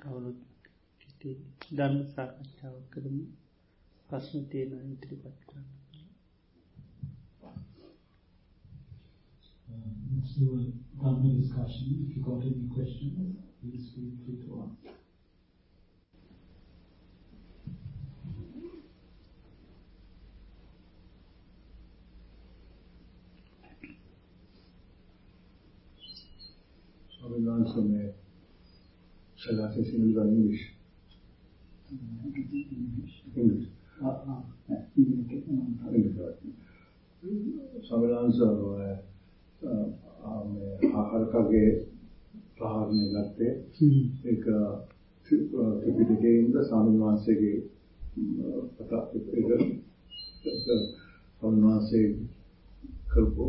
කවුරුත් ධර්ම සාකච්ඡාවක් කරමු ප්‍රශ්න තියෙන ඉදිරිපත් කරන්න Uh, let's do a Dhamma discussion. If you got any questions, please feel free to ask. Shall I say Sinhalese or English? English. English. Swami answer මේ හරකගේ ප්‍රහාරණය ගත්තේ ඒක ත්‍රිපිටකයේ ඉඳ ස්වාමීන් වහන්සේගේ ඒක ස්වාමීන් වහන්සේ කරපු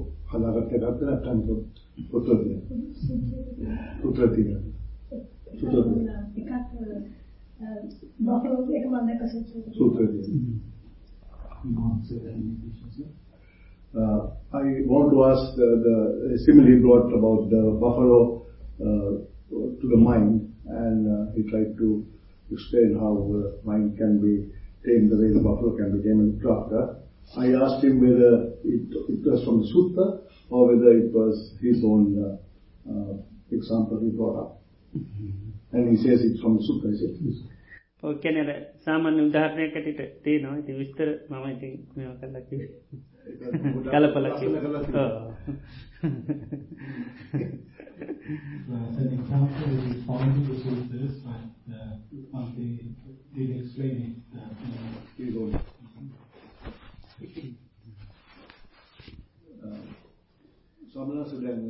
Uh, I want to ask the, the simile brought about the buffalo uh, to the mind, and uh, he tried to explain how the mind can be tamed the way the buffalo can be tamed after. I asked him whether it, it was from the sutta or whether it was his own uh, example he brought up. And he says it's from the sutta, is it? ඕකැනර සාමාන්‍ය උදාහරණයකටට තියෙනවා ඉති විස්තර මම ඉතින් මෙ කල්ලකි කලපලකි As an example, we found the sutras, but uh, one they did explain it. Uh, in සමනස දැන්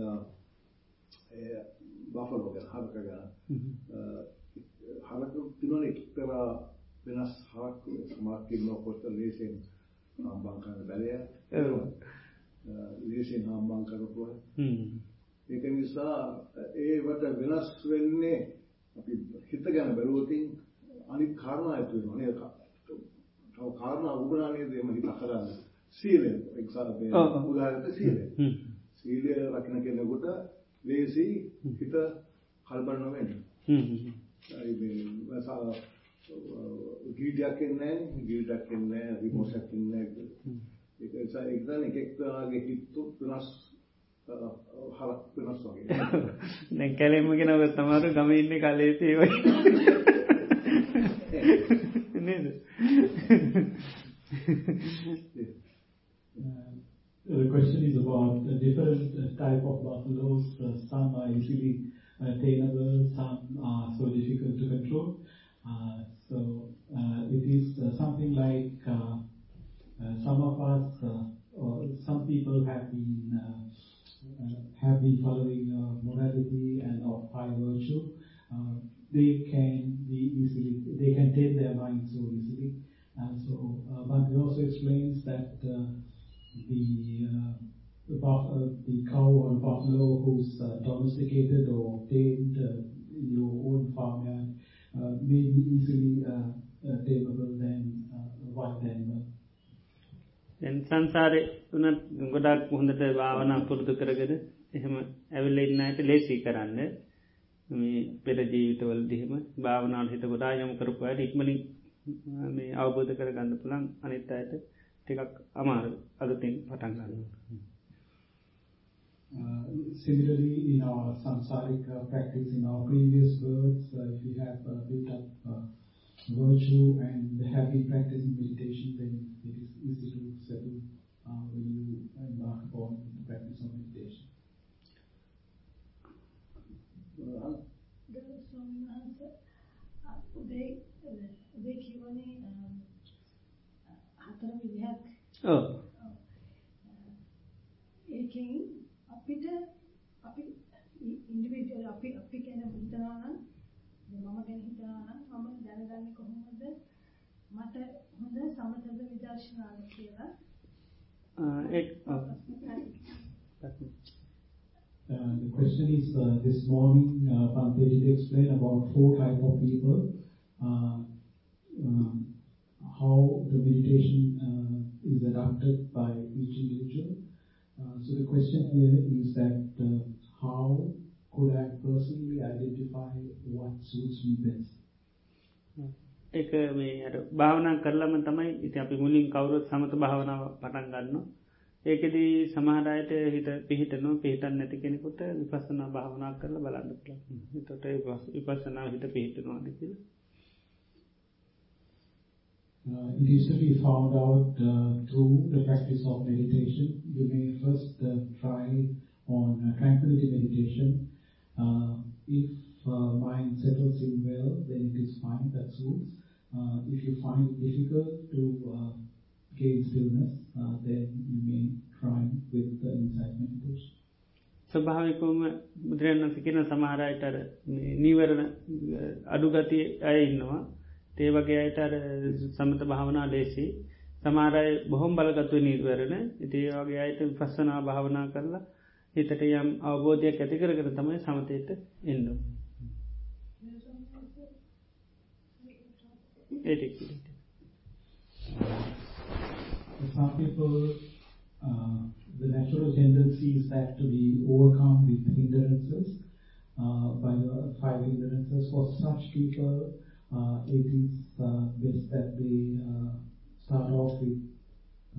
buffalo ගැන හරක ගැන. හරක තිනවන එක්තරා වෙනස් හරක් සමහරක් ඉන්නවා කොච්චර ලේසියෙන් හම්බන් කරන බැලය ලේසියෙන් හම්බන් කරපුවා. ඒක නිසා ඒවට වෙනස් වෙන්නේ අපි හිත ගැන බැලුවොතින් අනිත් කාරණා ඇති වෙනවා නේද? තව කාරණා උගුණා නේද? එහෙම හිත කරන්නේ සීලය. එක්සාරපේ උදාහරණයක් සීලය. සීලය රකින්න කෙනෙකුට ලේසි හිත කල්පන නොවෙන්න. ඒ මේ ගීඩයක් එන්නේ ගීඩයක් එන්නේ රිමෝෂයක් එන්නේ ඒක නිසා ඒක දැන් එක එක්තරාගේ හිත වෙනස් හරක් වෙනස් වගේ. දැන් කැලෙම ගෙනව තමාරු ගම ඉන්නේ කලේසේ වයි නේද Uh, the question is about the different uh, type of buffaloes. Uh, some are easily attainable, uh, some are so difficult to control. Uh, so uh, it is uh, something like uh, some of us, or some people have been have been following morality and of high virtue. they can be easily, they can take their mind so easily. But he also explains that the uh, the, buff, uh, the cow or buffalo who's uh, domesticated or tamed uh, in your own farmyard uh, may be easily uh, tameable than wild animal. දැන් සංසාරය වනත් ගොඩක් හොඳට භාවනා පුරුදු කරගෙන එහෙම ඇවිල්ල ඉන්නයට ලේසි කරන්න මේ පෙර ජීවිතවල දිහෙම භාවනාට හිත ගොඩා යම කරපුයට ඉක්මලින් මේ අවබෝධ කර ගන්න පුළන් අනිත් අයට ටිකක් අමාරු අලුතින් පටන් ගන්න. Uh, similarly, in our samsaric uh, practice, in our previous births, uh, if we have uh, built up uh, virtue and have been practicing meditation, then it is easy to settle uh, when you embark upon the practice of meditation. උදේ උදේ හතර විදිහක්. ඔව්. ඒකෙන් අපිට අපි individual අපි අපි ගැන හිතනවා නම් මම ගැන හිතනවා නම් මම දැනගන්නේ කොහොමද? මට හොඳ සමතද විදර්ශනාද කියලා. Uh, the question is uh, this morning, uh, Pante did explain about four type of people. Uh, um, how the meditation uh, is adapted by each individual. Uh, so the question here is that uh, how could I personally identify what suits me best. Hmm. එක මේ අර භාවනා කරලම තමයි ඉති අපි මුලින් කවුරුත් සමත භාවනාව පටන් ගන්න ඒකෙදී සමහරයට හිත පිහිටනෝ පිහිටන් නැති කෙනෙකුට විපස්සනා භාවනා කරල බලන්න තොට විපස්සනාව හිත පිහිටනවාද කියලා Uh, it is to be found out uh, through the practice of meditation. You may first uh, try on uh, tranquility meditation. Uh, if uh, mind settles in well, then it is fine, that suits. Uh, if you find it difficult to uh, gain stillness, uh, then you may try with the insight meditation. ස්වභාවිකෝම බුදුරයන්වන්ස කියන සමහරයටර නීවරණ අඩුගතිය අය ඉන්නවා තේවගේ අයටර සමත භාවනා ලේසි. සමාරය බොහොම බලගත්ව නීවරණ. ඉතිේ වගේ අයට විපස්සනා භාවනා කරලා හිතට යම් අවබෝධයක් ඇතිකර කර තමයි සමතයට එන්න. Some people, uh, the natural tendency is that to be overcome with hindrances, uh, by the five hindrances. For such people, uh, it is uh, best that they uh, start off with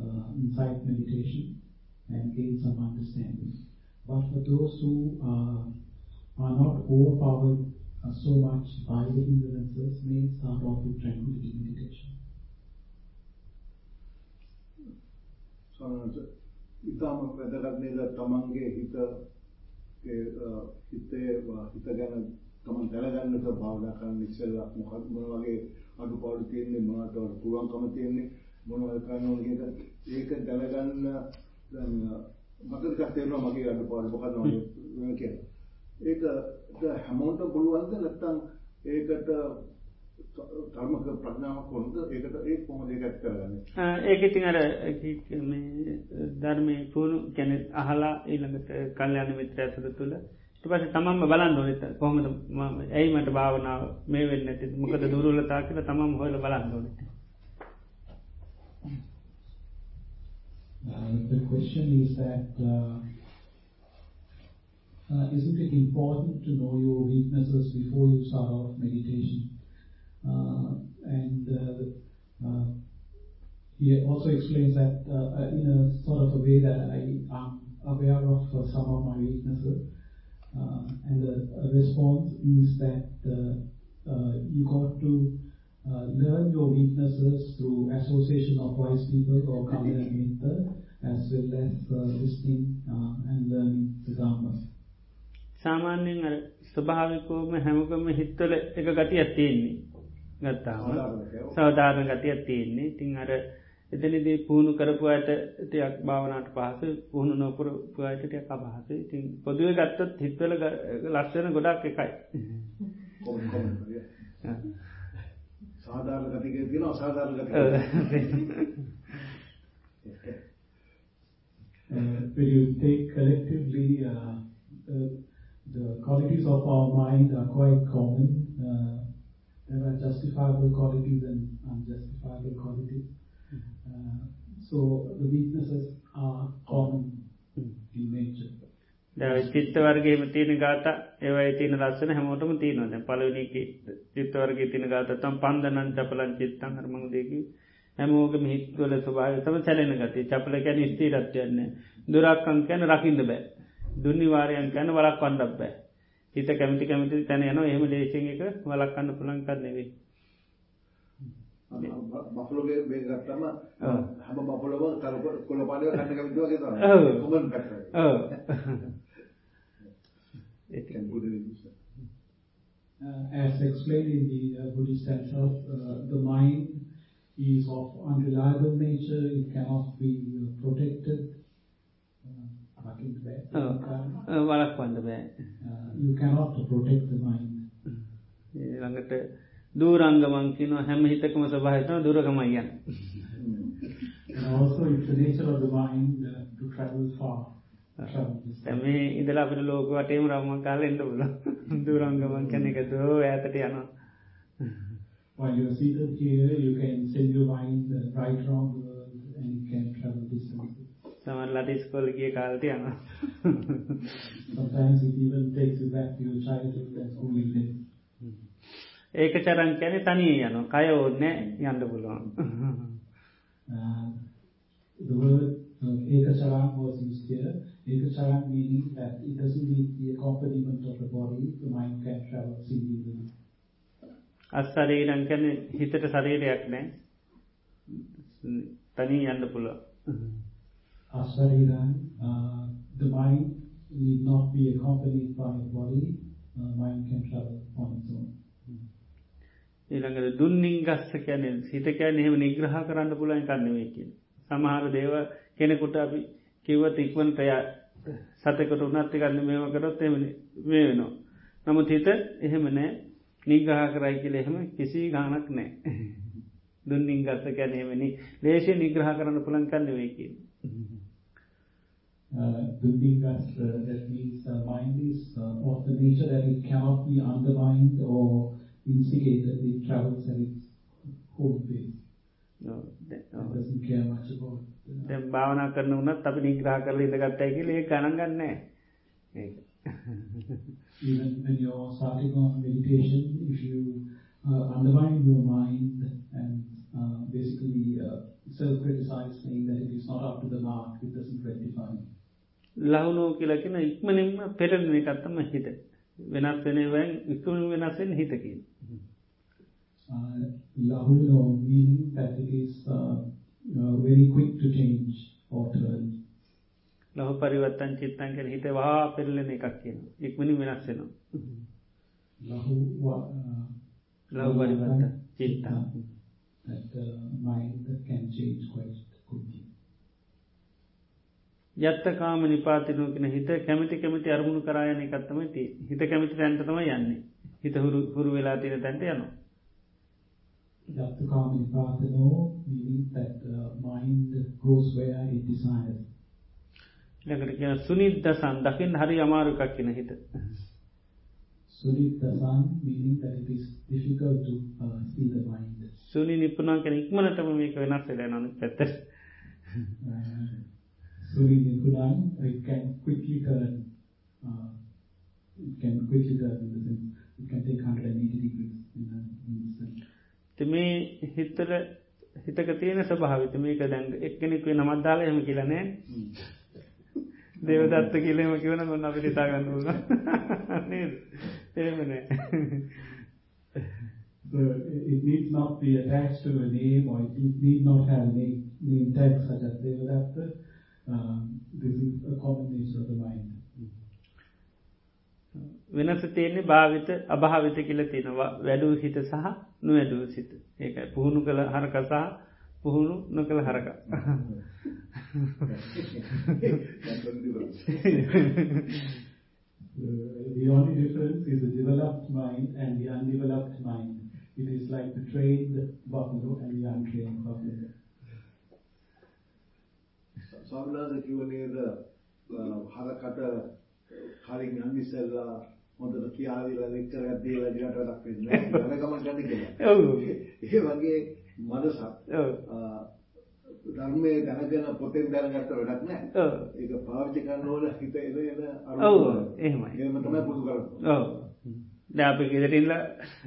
uh, insight meditation and gain some understanding. But for those who uh, are not overpowered uh, so much by the hindrances, may start off with tranquility meditation. සනස ඉතාම වැදගත් නේද තමන්ගේ හිත හිතේ හිත ගැන තමන් දැනගන්නට භාවනා කරන්න ඉස්සෙල්ලා මොකක්ද මොන වගේ අඩුපාඩු තියෙන්නේ මොනවට වඩා පුළුවන්කම තියෙන්නේ මොනවද කරන්න ඕන කියන ඒක දැනගන්න දැන් මට ටිකක් තේරෙනවා මගේ අඩුපාඩු මොකක්ද වෙන කියලා. ඒක හැමෝටම පුළුවන්ද නැත්නම් ඒකට ධර්මක ප්‍රඥාවක් කොහොමද? ඒකට ඒ කොහොමද ඒක ඇත් කරගන්නේ? ඒක ඉතින් අර මේ ධර්මයේ පුණු කියන්නේ අහලා ඊළඟට කල්යාණ මිත්‍ර ඇතුළ තුල ඊට පස්සේ තමන්ම බලන්න ඕනේ කොහොමද ඇයි මට භාවනාව මේ වෙන්නේ නැති මොකද දුර්වලතා කියලා තමන්ම හොයලා බලන්න ඕනේ Uh, the question is that uh, uh, isn't it important to know your weaknesses before you start off meditation? Uh, and uh, uh, he also explains that in a sort of a way that I am aware of some of my weaknesses. And the response is that you got to uh, learn your weaknesses through association of wise people or Kalyan Mitta, as well as uh, listening uh, and learning the Dhammas. සාමාන්‍යයෙන් අර ස්වභාවිකවම හැමකම හිත්වල එක ගතියක් තියෙන්නේ. ගත්තාම සවධාරණ ගතියක් තියෙන්නේ. ඉතින් අර එතනදී පුහුණු කරපු අයට ටිකක් භාවනාවට පහසු පුහුණු නොකරපු අයට ටිකක් අපහසුයි. ඉතින් පොදුවේ ගත්තොත් හිත්වල ලක්ෂණ ගොඩක් එකයි. සාධාරණ ගතිකේ තියෙන අසාධාරණ ගතිකේ when you take collectively uh, uh, the qualities of our mind are quite common. Uh, there are justifiable qualities and unjustifiable qualities. Uh, so the weaknesses are common in nature. චිත්ත වර්ගේම තියෙන ගාත ඒවයි තියෙන ලස්සන හැමෝටම තියෙනවා. පලවනික චිත්ත වර්ගේ තින ගාත තම් පන්දනන් චපලන් චිත්තන් හරමංදේකි හැමෝගම හිත්වල ස්වභාව තම සැලෙන ගති චපල කැන ස්තීරත්යන්න දුරක්කං කැන රකින්න බෑ. දුන්නිවාරයන් කැන වලක් වන්නක් බෑ. හිත කැමති කැමති තැන යන එහෙම දේශයෙන් එක වලක්කන්න පුළන්කර නෙවේ බෆලෝගේ බේ ගත්තම හැම බෆලෝව කරප කොළපාඩය කන්න කැමති වගේ තමයි. කොමන් පැත්තට Uh, as explained in the uh, Buddhist textbook, uh, the mind is of unreliable nature, it cannot be protected. වලක්වන්න බෑ. you cannot protect the mind. ළඟට දූරංගමන් කියන හැම හිතකම සභාහිතන දුරගමයියන් And also it's the nature of the mind uh, to travel far. මේ ඉදලා අපිට ලෝක වටේම රවම කාලා එන්න පුළුවන් දුරංගමන් කියන එක දෝ ඈතට යනවා While you're seated here, you can send your mind uh, right around the world and you can travel distances. සමල්ලට ස්කොල ගිය කාලට යන Sometimes it even takes you back to your childhood and schooling days. ඒක චරන් කැන තනී යන කය ඕන්න යන්න පුළුවන් uh, Ekacharan was here. Ekacharan meaning that it doesn't need the accompaniment of the body, the mind can travel singularly. අස්සරීරං කැන හිතට ශරීරයක් නෑ තනී යන්න පුළුව Asariran, uh, the mind need not be accompanied by the body, uh, mind can travel on its own. ඊළඟට දුන්නින් ගස්ස කැන හිත කෑන එහෙම නිග්‍රහ කරන්න පුළුවන් කන්නවේකින්. සමහර දේව කෙනෙකුට අපි කිව්වත් ඉක්වන්ටය සතකට උනත්ති ගන්න මේම කරොත් එමනි වෙනවා. නමුත් හිත එහෙම නෑ නිග්‍රහ කරයි කියල එහෙම කිසි ගානක් නෑ. දුන්නින් ගස්ස කැනීමනි ලේෂය නිග්‍රහ කරන්න පුළන් කන්නවේකින්. Uh, Dundingas, uh, that means uh, mind is uh, of the nature that it cannot be undermined or instigated. It travels at its own pace. It doesn't care much about. Uh, දැ භාවනා කරන වනත් අපි නිග්‍රහ කරල ඉඳගත්තයි කියල ඒ ගණගන්නේ even when you're starting on meditation, if you uh, undermine your mind and uh, basically uh, self-criticize, saying that it is not up to the mark, it doesn't rectify. ලහුණෝ කියලකින ඉක්මනින්ම පෙරණ එකත්තම හිත වෙනස් වෙනවන් ඉක්මන වෙනස්සෙන් හිතකින් Uh, Lahulno meaning that it is uh, uh, very quick to change or turn. ලහු පරිවත්තන් චිත්තන් කර හිත වා පෙරලෙන එකක් කියන ඉක්මනින් වෙනස්සෙනවා uh, ලහු පරිවත්ත චිත්තන් that uh, mind can change quite quickly. යත්ත කාම නිපාතිනෝ කෙන හිත කැමති කැමති අරමුණු කරායන එකත්තම ති හිත කැමති තැන්ටතම යන්නේ. හිත හුරු හුරු වෙලා තියෙන තැන්ට යනවා Yattukama nipatano meaning that uh, mind goes where it desires. ළඟට කියන සුනිද්දසන් දකිින් හරි අමාරුකක් කියන හිත Sunidasan meaning that it is difficult to uh, see the mind. සුනි නිපුනා කෙන ඉක්මනටම මේක වෙනස් වෙලා නන පැත්ත Uh, Suri Nipunan, it can quickly turn, uh, it can quickly turn in the sense, it can take 180 degrees in an instant. මේ හිත්තල හිතක තියෙන ස්වභාවිත මේක දැන් එක්කෙනෙක් වෙන මත්දාල එම කියලනෑ දේවදත්ත කියලම කිවන ගොන්න අපි ලිතා ගන්න So it needs not be attached to a name or it need not have name, name tag such as Devadatta. Um, this is a common nature of the mind. වෙනස තියෙන්නේ භාවිත අභාවිත කියල තියෙනවා වැඩූ හිත සහ නොවැඩූ සිත ඒක පුහුණු කළ හරක සහ පුහුණු නොකළ හරක Uh, the only difference is the developed mind and the undeveloped mind. It is like the trained buffalo and the untrained buffalo. ස්වාමිනාද කිව නේද හරකට කලින් යන්න ඉස්සෙල්ලා හොඳට කියාවිලා එකක් දීලා ඊට වැඩක් වෙන්නේ නැහැ. ගමන් යන්න කියලා. ඔව්. ඒ වගේ මනසක්. ඔව්. ධර්මයේ දැනගෙන පොතෙන් දැනගත්ත වැඩක් නැහැ. ඔව්. ඒක පාවිච්චි කරන ඕන හිත එන එන ඔව්. අරමුණ. එහෙමයි. එහෙම තමයි පුදු කරන්නේ. ඔව්. දැපි ගෙදරඉල්ල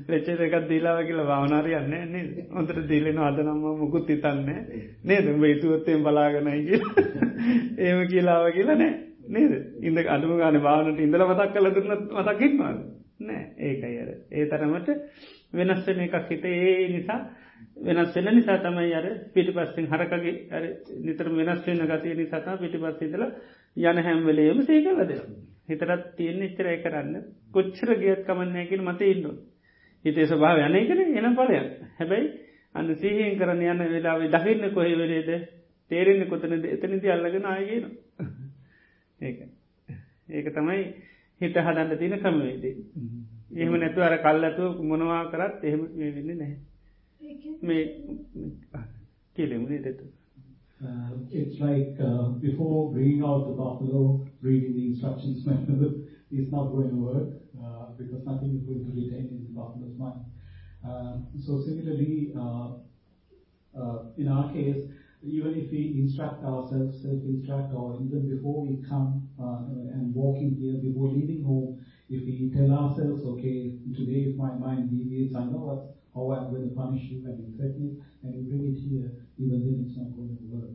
වෙච්ච එකත් දීලාව කියලා භාවනාරය යන්න නේද? හොඳට දීලෙන අද නම්ම මුකුත් හිතන්නේ නේද? උඹ ඉතුවත්තයෙන් බලාගෙනයි කිය ඒම කියලාව කියලා නෑ නේද? ඉඳ අඩුම ගාන භාවනට ඉඳල මතක් කල දුන්න මතක්කිත්වාද නෑ. ඒකයි අර. ඒ තරමට වෙනස් වෙන එකක් හිත. ඒ නිසා වෙනස් වෙන නිසා තමයි අර පිටි පස්සෙන් හරකගේ අර නිතර වෙනස් වෙන ගතිය නිසාතා පිටි පස්සිදල යන හැම්වලේම සේකලද හිතරත් තියෙන ඉච්චරය කරන්න කොච්චර ගියත් කමන්නයකින් මත ඉන්න හිතේ ස්වභාව යන එකන එන පලයක් හැබැයි අන්න සීහෙන් කරන්න යන්න වෙලාවේ දකින්න කොහෙ වෙලේද? තේරෙන්න කොතනද? එතනිති අල්ලගෙන ආයගෙන ඒක. ඒක තමයි හිත හදන්න තියෙන ක්‍රමවේදේ එහෙම නැතු අර කල්ලතුව මොනවා කරත් එහෙම වෙන්න නැහැ. මේ කියලෙමුණේ දෙතු Uh, it's like uh, before bringing out the buffalo, reading the instructions manual is not going to work uh, because nothing is going to retain in the buffalo's mind. Uh, so similarly, uh, uh, in our case, even if we instruct ourselves, self-instruct, or even before we come uh, and walking here, before leaving home, if we tell ourselves, okay, today if my mind deviates, I know what, how I'm going to punish you, and you threaten it, and you bring it here, even then it's not going to work.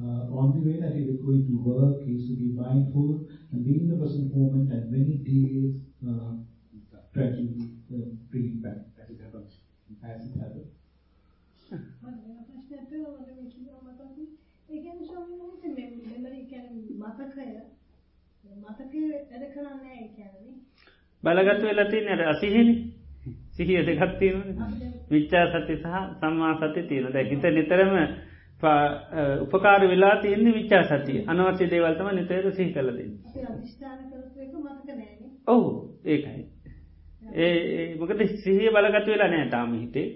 Uh, only way that it is going to work is to be mindful and be in the present moment, and when it deviates, uh, try to uh, bring it back as it happens. as it happens. ස්වාමීන් මේ memory කියන්නේ මතකය මතකය වැඩ කරන්නේ නැහැ කියන්නේ. බලගත්තු වෙලා තියන අර අසිහෙන. සිහිය දෙකක් තියෙනවනේ. විච්චා සති සහ සම්මා සති තියෙන දැන් හිත නිතරම උපකාර වෙලා තියෙන්නේ විච්චා සතිය. අනවශ්‍ය දේවල් තමයි නිතර සිහි කරලා දෙන්නේ. අපි අධිෂ්ඨාන කරපු එක මතක නැහැනේ. ඔව් ඒකයි. ඒ මොකද සිහිය බලගත්තු වෙලා නෑ තාම හිතේ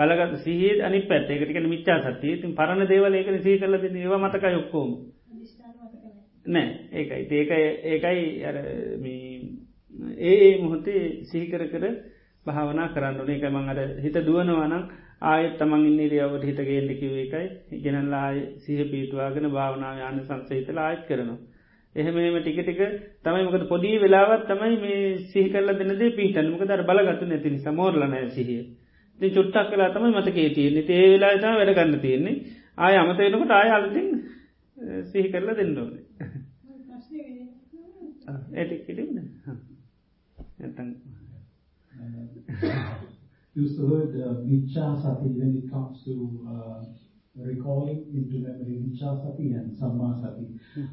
බලගත් සිහිය අනිත් පැත්ත. ඒකට කියන්නේ මිච්ඡා සතිය ඉතින් පරණ දේවල් ඒකනේ සිහි කරලා දෙන්නේ. ඒවා මතක නැහැ. නෑ. ඒකයි. ඒකයි ඒකයි අර මේ ඒ මොහොතේ සිහිකර කර භාවනා කරන්න ඕනේ. ඒකයි මම අර හිත දුවනවා නම් ආයෙත් තමන් ඉන්න ඉරියව්වට හිත ගේන්න කිව්වේ ඒකයි. ගෙනල්ලා සිහිය පිටුවාගෙන භාවනාව යන්න සංසහිතලා ආයෙත් කරනවා. එහෙම එහෙම ටික ටික තමයි මොකද පොඩි වෙලාවක් තමයි මේ සිහි කරලා දෙන දේ පිටන්නේ මොකද අර බලගත්තු නැති නිසා මෝරලා නැහැ සිහිය ඉතින් චුට්ටක් වෙලා තමයි මතකේ තියෙන්නේ. ඒ වෙලාවේ තමයි වැඩ ගන්න තියෙන්නේ. ආයෙ අමත වෙනකොට ආයෙ අලුතින් සිහි කරලා දෙන්න ඕනේ. මම ප්‍රශ්නේ වෙන්නේ. ඒට කිලින්න නැතන් use the word uh, Vichya Sati when it comes to uh, recalling into memory Vichya Sati and Samma Sati.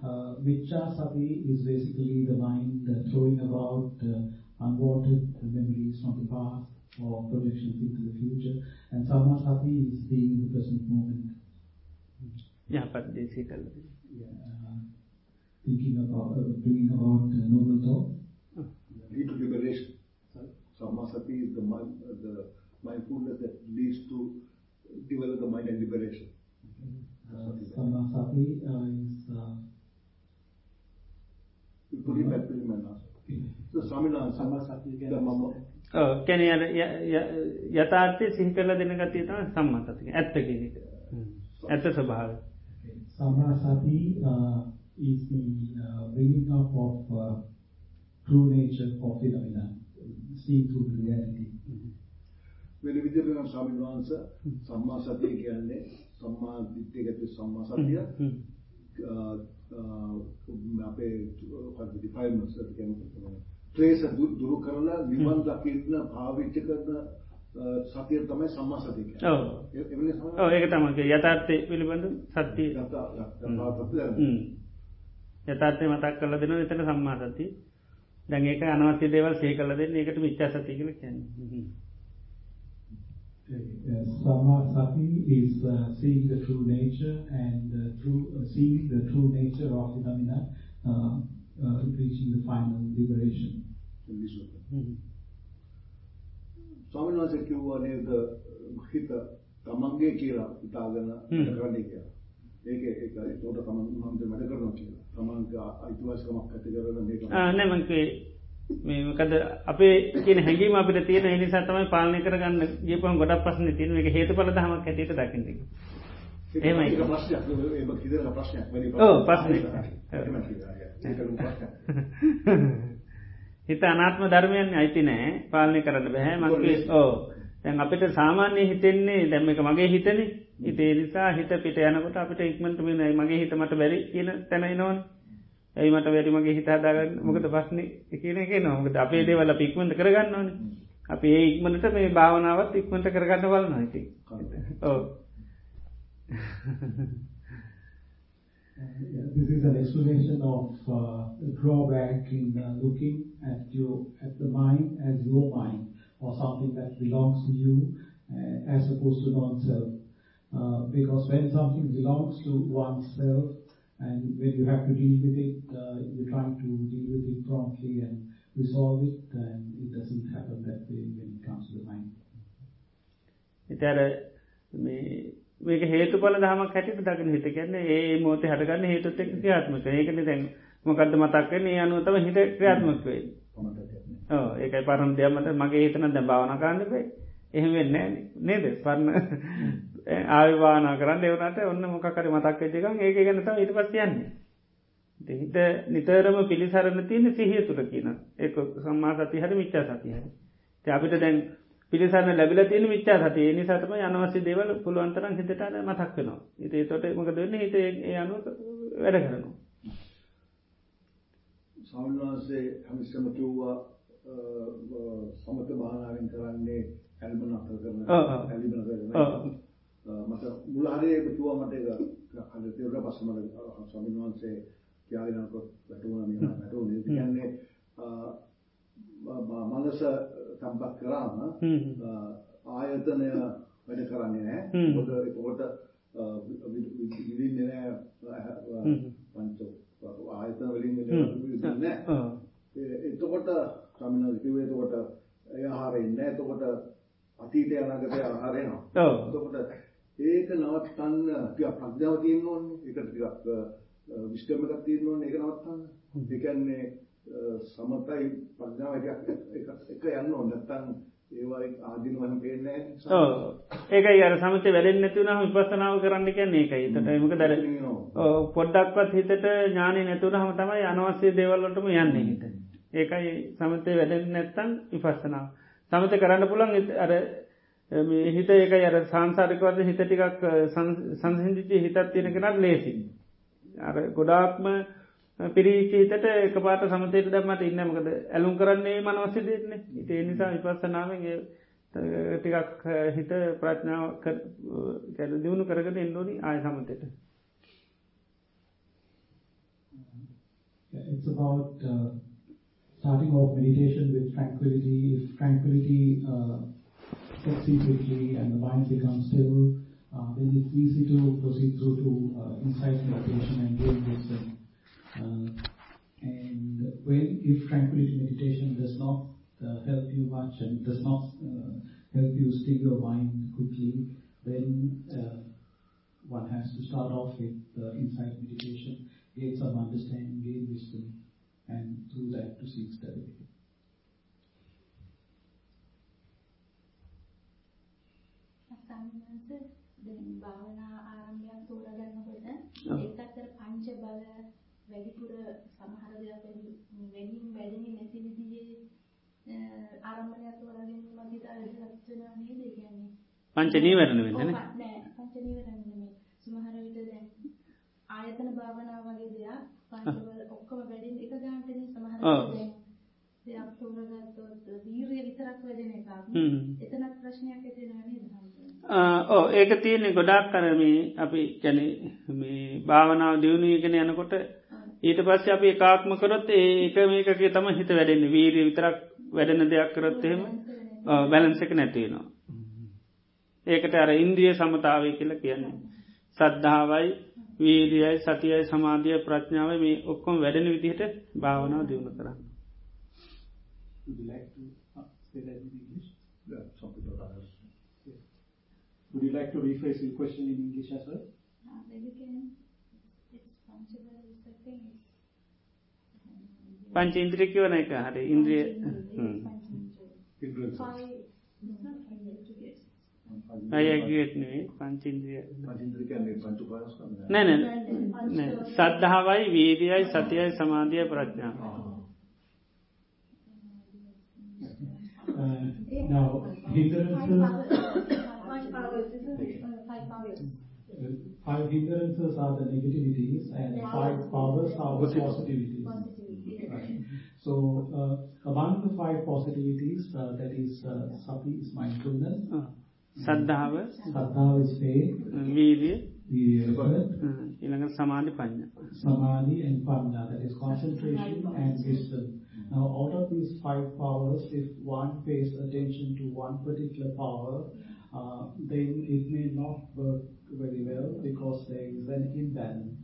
Uh, Vichya Sati is basically the mind uh, throwing about uh, unwanted memories from the past or projections into the future, and samasati is being in the present moment. Yeah, but basically. Yeah, uh, thinking about, uh, bringing about uh, noble thought. to Liberation. Samasati is the, mind, uh, the mindfulness that leads to develop the mind and liberation. Samasati uh, uh, is... Uh, you put him at Purimanasa. So the, කැන යථාර්ථය සිහි කරල දෙන ගතිය තම සම්මතතික ඇත්ත කෙනෙක ඇත්ත ස්වභාව. Samasati uh, is the uh, bringing up of uh, true nature of phenomena, seeing through reality. වෙන විදිහට නම් ස්වාමීන් වහන්සේ සම්මා සතිය කියන්නේ සම්මා දිට්ඨිය ගැති සම්මා සතිය. අපේ මොකක්ද ඩිෆයින්මන්ට්ස් එක කියන්නේ ක්ලේශ දුරු කරලා නිවන් දකින්න භාවිත කරන සතිය තමයි සම්මා සතිය කියන්නේ. ඔව්. ඕ ඒක තමක යථාර්ථය පිළිබඳ සත්‍යය යථාර්ථය මතක් කල දෙන එතන සම්මා සති දැන් ඒක අනවශ්‍ය දේවල් සේ කල දෙන්න ඒකට මිච්චා සති කියල කියන්නේ. Samasati is uh, seeing the true nature and uh, true, uh, seeing the true nature of phenomena, uh, uh, reaching the final liberation. ස්වාමීන් වහන්සේ කිව්වා නේද හිත තමන්ගේ කියලා හිතාගෙන හ්ම්. වැඩ කරන්නේ කියලා. ඒක ඒක ඒකට තමන් මම වැඩ කරනවා කියලා. තමන්ගේ අයිතිවාසිකමක් ඇති කරගෙන මේක නෑමන්කේ මේ මොකද අපේ කියන හැඟීම අපිට තියෙන ඒ නිසා තමයි පාලනය කරගන්න ගියපුවම ගොඩක් ප්‍රශ්න තියෙන එක හේතුඵල ධමයක් හැටියට දකින්න එහෙමයි. ඒක ප්‍රශ්නයක්. ඒක හිතන ප්‍රශ්නයක්. වැඩි ඔව්, ප්‍රශ්නයක්. හිත අනාත්ම ධර්මයන් අයිති නෑ. පාලනය කරන්න බැහැ මගේ ඕ දැන් අපිට සාමාන්‍ය හිතෙන්නේ දැම් එක මගේ හිතන. ඉතේ නිසා හිත පිට යනකොට අපිට ඉක්මට මෙනයි මගේ හිත මට බැරි කියන තැනයි නොවන් ඇයි මට වැරි මගේ හිත හදාගන්න? මොකද ප්‍රශ්න කියන එක නොමකද අපේ දේවල් අපි ඉක්මට කරගන්න ඕන. අපි ඒ ඉක්මනට මේ භාවනාවත් ඉක්මට කරගන්න වලන ඉති ඕ This is an explanation of uh, drawback in uh, looking at the mind as your mind or something that belongs to you uh, as opposed to non-self. Because when something belongs to oneself and when you have to deal with it, you're trying to deal with it promptly and resolve it, and it doesn't happen that way when it comes to the mind. There are මේක හේතුඵල දහමක් හැටිට දකින හිත. කියන්නේ ඒ මෝතේ හටගන්න හේතුත් එක්ක ක්‍රියාත්මක ඒකනේ දැන් මොකද්ද මතක් වෙන්නේ? ඒ අනුව තමයි හිත ක්‍රියාත්මක වෙන්නේ. කොමන්ට් එකක් නේ. ඔව්. ඒකයි පරණ දෙයක් මට මගේ හිත නම් දැන් භාවනා කරන්න බෑ. එහෙම වෙන්නේ නේද? පරණ ආවිවානා කරන්න එවනට ඔන්න මොකකර මතක් වෙච්චකම් ඒක ගැනතම ඉට පස් යන්නේ. හිත නිතරම පිළිසරණ තියෙන සිහිය තුර කියන එක සම්මා සති හරි මිච්චා සති හරි. අපිට දැන් පිළිසරන්න ලැබිල තියෙන මිච්චා සතිය. නිසාතම අනවශ්‍ය දේවල් පුළුවන්තරන් හිතට මතක් වෙනවා. ඉතේ තොට මක දෙන්න හිත අනු වැඩ කරනවා. සෞන්වහන්සේ හමිස්සම කිව්වා සමත භානාවෙන් කරන්නේ ඇල්මන අතර කරන ඇලිබන කරන මට මුලහරේ කිව්වා මට ඒක අද තියුණා පස්සේ මට ස්වාමීන් වහන්සේ කියාගෙනකොට වැටුණා මේ වැටුනේ කියන්නේ මනස තම්පත් කරාම ආයතනය වැඩ කරන්නේ නැහැ මොකද ඒකට විදින්නේ නැහැ පංච ආයතන වලින් විදින්නේ නැහැ එතකොට ස්වාමීන් කිව්වේ එතකොට ඒ ආහාරය ඉන්නේ එතකොට අතීතය අනාගතය ආහාරය එනවා. එතකොට ඒක නවත්තන්න ටිකක් ප්‍රඥාව තියෙන්න ඕනේ. ඒකට ටිකක් විස්කම් එකක් තියෙන්න ඕනේ. ඒක නවත්තන්න. ඒ කියන්නේ සමතයි ප්‍රඥාව එක එක යන්න ඕනේ. නැත්තම් ඒවා ආදීන වහම පේන්නේ නැහැ ඒකයි අර සමතේ වැඩෙන්නේ නැති වුණාම විපස්සනාව කරන්න කියන්නේ ඒකයි. ඒකට මොකද අර පොඩ්ඩක්වත් හිතට ඥානෙ නැතුනහම තමයි අනවශ්‍ය දේවල් වලටම යන්නේ හිත. ඒකයි සමතේ වැඩෙන්නේ නැත්තම් විපස්සනාව. සමත කරන්න පුළුවන් අර හිත ඒකයි අර සංසාරිකවද හිත ටිකක් සංසිංචි හිතත් තියෙන කෙනත් ලේසි අර ගොඩාක්ම පිරිචීතට එක පාට සමතයට දම්මට ඉන්නමකද ඇලුම් කරන්නේ මනවස්ස දෙන්නේ ඉතේ නිසා විපස්සනාවෙන්ගේ ටිකක් හිත ප්‍රඥාව කැඩ දියුණු කරගට එන්නඩෝනි ආය සමතයට It's about uh, starting off meditation with tranquility. If tranquility uh, sets in quickly and the mind becomes still, uh, then it's easy to proceed through to uh, insight meditation and gain wisdom. Uh, and when, if tranquility meditation does not uh, help you much and does not uh, help you still your mind quickly, then uh, one has to start off with uh, insight meditation, gain some understanding, gain wisdom, and through that to seek stability. සම්මත දැන් භාවනා ආරම්භයක් තෝරගන්නකොට ඒකත් අර පංච බල වැඩිපුර සමහර දේවල් වැඩිම වැඩිම නැති විදිහේ ආරම්භයක් තෝරගෙන මගේ තාලෙට වෙනවා නේද කියන්නේ? පංච නීවරණ වෙන්නේ නෑ. පංච නීවරණ නෙමෙයි. සමහර විට දැන් ආයතන භාවනාව වගේ දෙයක් පංච බල ඔක්කොම වැඩිම එක ගන්නටනේ සමහර දැන් දෙයක් තෝරගත්තොත් වීරිය විතරක් වැඩෙන එකක්. එතනත් ප්‍රශ්නයක් ඇති වෙනවා නේද ඕ ඒක තියෙන්නේ ගොඩාක් කරමී අපි කැන මේ භාවනාව දියුණුවගෙන යනකොට ඊට පස්සේ අපි එකාක්ම කරොත් ඒක මේකගේ තම හිත වැඩෙන්නේ වීරී විතරක් වැඩෙන දෙයක් කරොත් එහෙම බැලන්ස එක නැතිවෙනවා. ඒකට අර ඉන්ද්‍රිය සමතාවය කියල කියන්නේ. සද්ධාවයි වීරියයි සතියයි සමාධිය ප්‍රඥාව මේ ඔක්කොම වැඩෙන විදිහට භාවනාව දියුණු කරන්න. Would you like to uh. Would you like to rephrase your question in English as well? Uh, maybe can it's responsible පංච ඉන්ද්‍රිය කියවන එක. හරි ඉන්ද්‍රිය. අයගත්නේ පංචින්ද්‍රිය. පංචින්ද්‍රිය. කියන්නේ පංච උපාදානස්කන්ධ. නැන සද්ධාවයි වීරියයි සතියයි සමාධිය ප්‍රඥාව Uh, now, hindrances, Five hindrances are the negativities and five powers are the positivities. positivities. Right. So uh, among the five positivities, uh, that is uh, sati is mindfulness. Uh, Saddhava. Saddhava is faith. Virya. Ah. Samadhi, Panya. Samadhi and Panya, that is concentration and wisdom. Now, out of these five powers, if one pays attention to one particular power, then it may not work very well because there is an imbalance.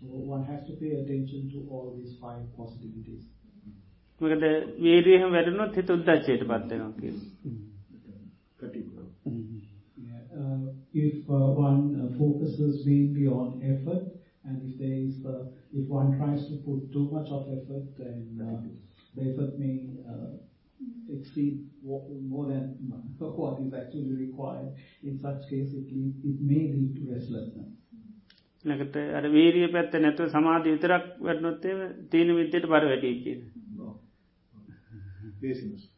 So one has to pay attention to all these five positivities. මකද වීරියහම වැඩනුත් හිත උද්දච්චයට පත්වෙනවා කිය Yeah, uh, if uh, one uh, focuses mainly on effort, and if there is, uh, if one tries to put too much of effort, then uh, the effort may uh, exceed exceed more than what is actually required. In such case, it, lead, it may lead to restlessness. නැකට අර වීරිය පැත්ත නැතුව සමාධී විතරක් වැටනොත්තේ තීන විද්‍යට බර වැඩී කියන. Laziness.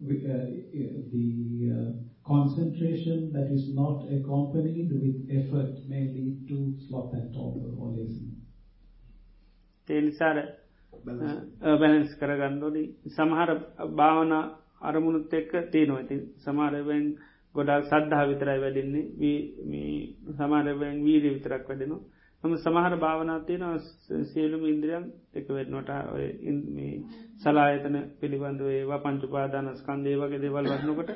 With, uh, the uh, concentration that is not accompanied with effort may lead to sloth and torpor or laziness. ඒ නිසාර බැලන්ස් කරගන්නඩි සමහර භාවන අරමුණුත් එක්ක තියනවා. ඉතින් සමාරවෙන් ගොඩක් සද්ධහා විතරයි වැඩෙන්නේ. සමාරවෙන් වීරී විතරක් වැඩෙනවා. නම සමහර භාවනා තියෙන සියලුම ඉන්ද්‍රියන් එක වෙන්නට සලායතන පිළිබඳව ඒවා පංචුපාදාන ස්කන්දේ වගේ දේවල් වන්නකොට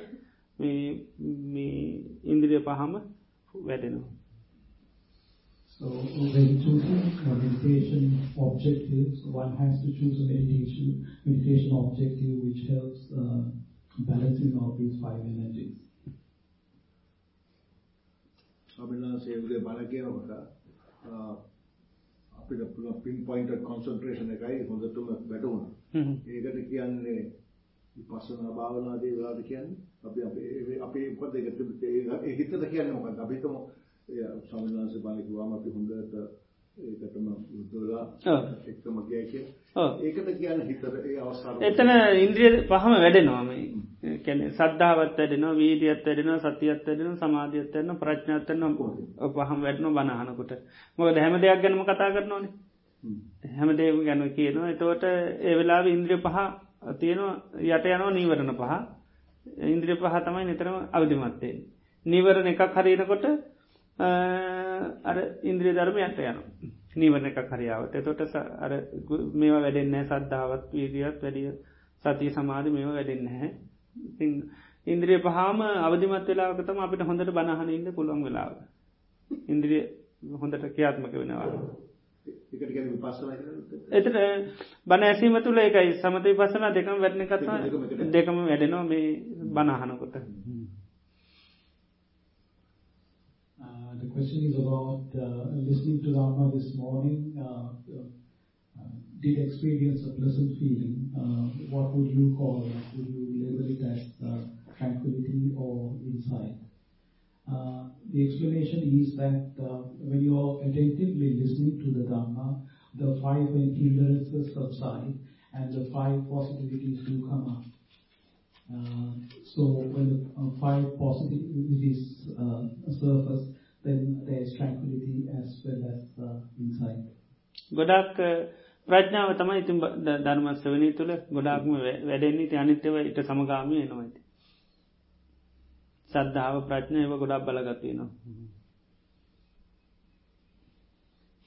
ඉන්ද්‍රිය පහම වැඩෙනවා. So when choosing a meditation objectives, one has to choose a meditation meditation objective which helps uh, balancing of these five energies. ස්වාමිනාසේ බණ කියනකොට අපිට පුළුවන් පින් පොයින්ටඩ් කොන්සන්ට්‍රේෂන් එකයි හොඳටම වැටුණා. ඒකට කියන්නේ විපස්සනා භාවනාදී වෙලාද කියන්නේ අපි අපි අපි මොකද ඒක හිතට කියන්නේ මොකද්ද අපි හිතමු ස්වාමිනාංශ බණ කිව්වම අපි හොඳට ඒකටම මුදලා එක්කම ගියා කිය. ඒකට කියන්නේ හිතට ඒ අවස්ථාව. එතන ඉන්ද්‍රිය පහම වැඩෙනවා මේ. කියන්නේ සද්ධාවත් වැඩෙනවා, වීර්යයත් වැඩෙනවා, සතියත් වැඩෙනවා, සමාධියත් වැඩෙනවා, ප්‍රඥාත් වැඩෙනවා. පහම වැඩෙනවා බණ අහනකොට. මොකද හැම දෙයක් ගැනම කතා කරනෝනේ. හැම දෙයක්ම ගැන කියනවා. එතකොට ඒ වෙලාවේ ඉන්ද්‍රිය පහ තියෙනවා යට යනවා නීවරණ පහ. ඉන්ද්‍රිය පහ තමයි නිතරම අවදිමත් වෙන්නේ. නීවරණ එකක් හරිනකොට අර ඉන්ද්‍රිය ධර්ම යට යන නීවරණ එක කරියාවට අර මේවා වැඩෙන්න සද්ධාවත් වීදියත් වැඩිය සතිය සමාධ මේවා වැඩෙන්න හැ ඉන්ද්‍රිය පහම අවධිමත් වෙලාවකතම අපිට හොඳට බණහන ඉන්න පුළුවන් වෙලාව. ඉන්ද්‍රිය හොඳට ක්‍රියාත්මක වෙනවා. එතට බණ ඇසීම තුළ එකයි සමතයි පසන දෙකම වැඩන කතා දෙකම වැඩෙනවා මේ බණහනකොට question is about uh, listening to Rama this morning. Uh, uh, did experience a pleasant feeling. what would you call it? Would you label it as tranquility or insight? the explanation is that when you are attentively listening to the Dhamma, the five hindrances subside and the five possibilities do come up. Uh, so when the uh, five possibilities uh, surface, then there is tranquility as well as uh, insight. ගොඩක් ප්‍රඥාව තමයි ඉතින් ධර්ම ශ්‍රවණී තුළ ගොඩාක්ම වැඩෙන්නේ ඉතින් අනිත්‍යව ඊට සමගාමී වෙනවා ඉතින්. සද්ධාව ප්‍රඥා ඒව ගොඩක් බලගත් වෙනවා.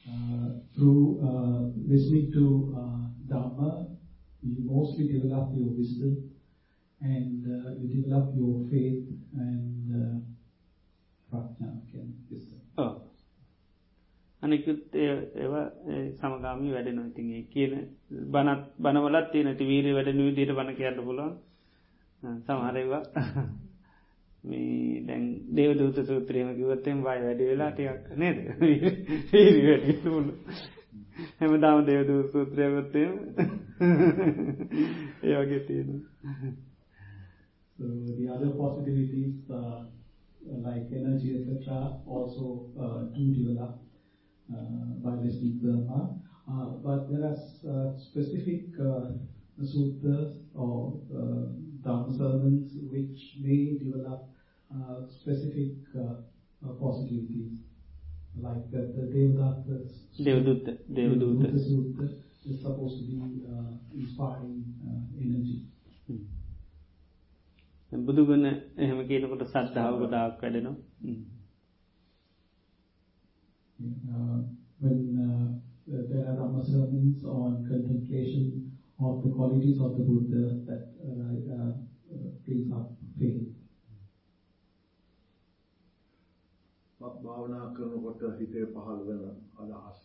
Uh, through uh, listening to uh, Dhamma, you mostly develop your wisdom and uh, you develop your faith and uh, අනිකුත් ඒවා සමගාමී වැඩ නොතිගේ කියන බනත් බනවලත් තියනට වීර වැඩ විදියට බණ කියන්න පුලොන් සමහරවා මේ දැන් දේවදූත සූත්‍රයම කිවත්තෙන් වයි වැඩි වෙලා ටියක් නේද? වැඩිලුල හැමදාම දේවදූ සූත්‍රයගොත්තය ඒ වගේ තියෙන the other possibilities uh, like energy etc. also uh, do develop Uh, by to Dhamma. Uh, but there are uh, specific sutras or sermons which may develop specific possibilities. Like the, the Devadatta Devadutta, Devadutta. Sutta is supposed to be inspiring energy. බුදුගුණ එහෙම කියනකොට සද්ධාව ගොඩාක් වැඩෙනවා. uh, when uh, there are Dhamma sermons on contemplation of the qualities of the Buddha that uh, brings up faith. භාවනා කරනකොට හිතේ පහළ වෙන අදහස්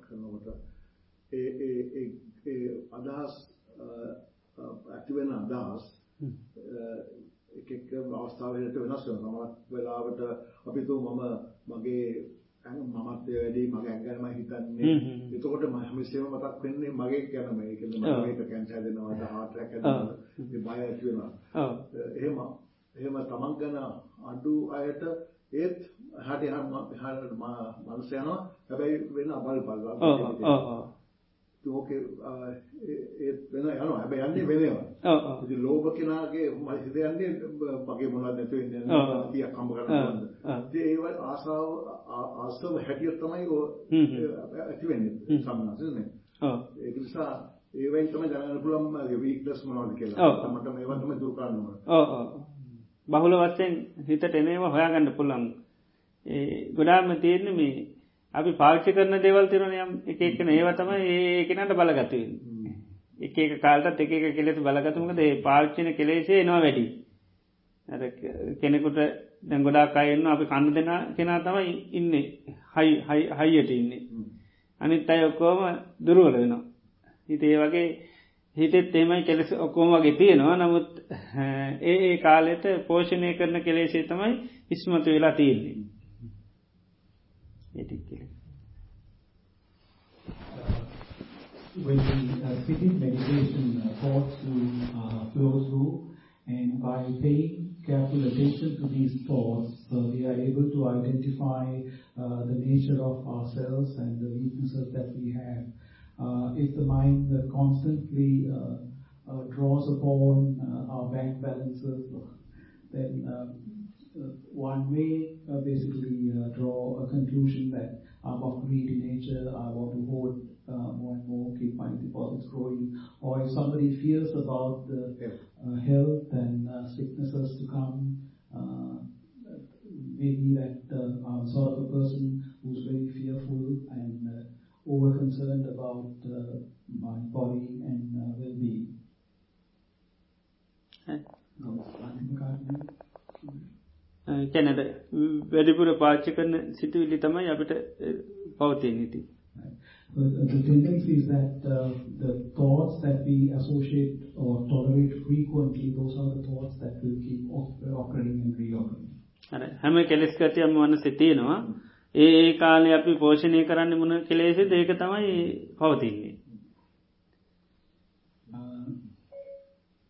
කරනකොට ඒ ඒ ඒ අදහස් ඇති වෙන අදහස් එක එක අවස්ථාවලට වෙනස් වෙනවා. සමහර වෙලාවට අපි තු මම මගේ මමත් වැඩි මගේ ඇඟනම හිතන්නේ. එතකොට මම හැමසෙම මතක් වෙන්නේ මගේ ගැනම ඒ කියන්නේ මම මේක කැන්සර් දෙනවාද heart attack හැදෙනවාද මේ බය ඇති වෙනවා. එහෙම එහෙම තමන් ගැන අඩු අයට ඒත් හරි හරි මනස යනවා. හැබැයි වෙන අබල් බලලා ඕකේ ඒත් වෙන යනවා. හැබැයි යන්නේ වෙනවා ඔව් ඔව් ඉතින් ලෝභ කෙනාගේ හිත යන්නේ මගේ මොනවද නැතු වෙන්නේ තියක් හම්බ කරගන්න ඉතින් ඒව ආසාව ආසව හැටියට තමයි ඇති වෙන්නේ. සම්මාසනේ ඔව් ඒක නිසා ඒවෙන් තමයි දැනගන්න පුළුවන් වීක්නස් මොනවද කියලා. තමයි මේවා තමයි දුරු කරන්න ඕන. ඔව් ඔව් බහුල වශයෙන් හිතට එනේවා හොයාගන්න පුළුවන්. ඒ ගොඩාක්ම තියෙන්නේ මේ අපි පාවිච්චි කරන දේවල් තිරන යම් එක එකන ඒව තමයි ඒ කෙනට බලගතුවෙන් එක එක කාල්ටත් එක එක කෙලෙතු බලගතුමකද ඒ පාච්චින කෙලෙසේ එනවා වැඩි. කෙනෙකුට දැ ගොඩා අයන්න අපි කන්න දෙෙන කෙනා තමයි ඉන්න. හයි හයියට ඉන්නේ. අනිත් අයි ඔක්කෝම දුරුවල වෙනවා. හිත ඒ වගේ හිතෙත් එමයි කෙලෙස ඔක්කෝම වගේ තියෙනවා. නමුත් ඒ ඒ කාලෙට පෝෂණය කරන කෙලේසේ තමයි ඉස්මතු වෙලා තියෙන්නේ. Uh, when we uh, sit in meditation, thoughts uh, flow through, uh, and by paying careful attention to these thoughts, uh, we are able to identify uh, the nature of ourselves and the weaknesses that we have. If the mind constantly draws upon our bank balances, then one may uh, basically uh, draw a conclusion that I'm of greedy nature, I want to hold uh, more and more, keep my deposits growing. Or if somebody fears about the uh, health and uh, sicknesses to come, maybe that I'm sort of a person who's very fearful and over concerned about my body and well-being. කැනද වැඩිපුර පාච්ච කරන සිතුවිලි තමයි අපිට පවතිය නීති. The tendency is that uh, the thoughts that we associate or tolerate frequently, those are the thoughts that will keep occurring and reoccurring. හැම කෙලෙස් කතියම වන්න සිතියනවා ඒ ඒ කාලය අපි පෝෂණය කරන්න මුණ කෙලේසි ඒක තමයි පවතින්නේ.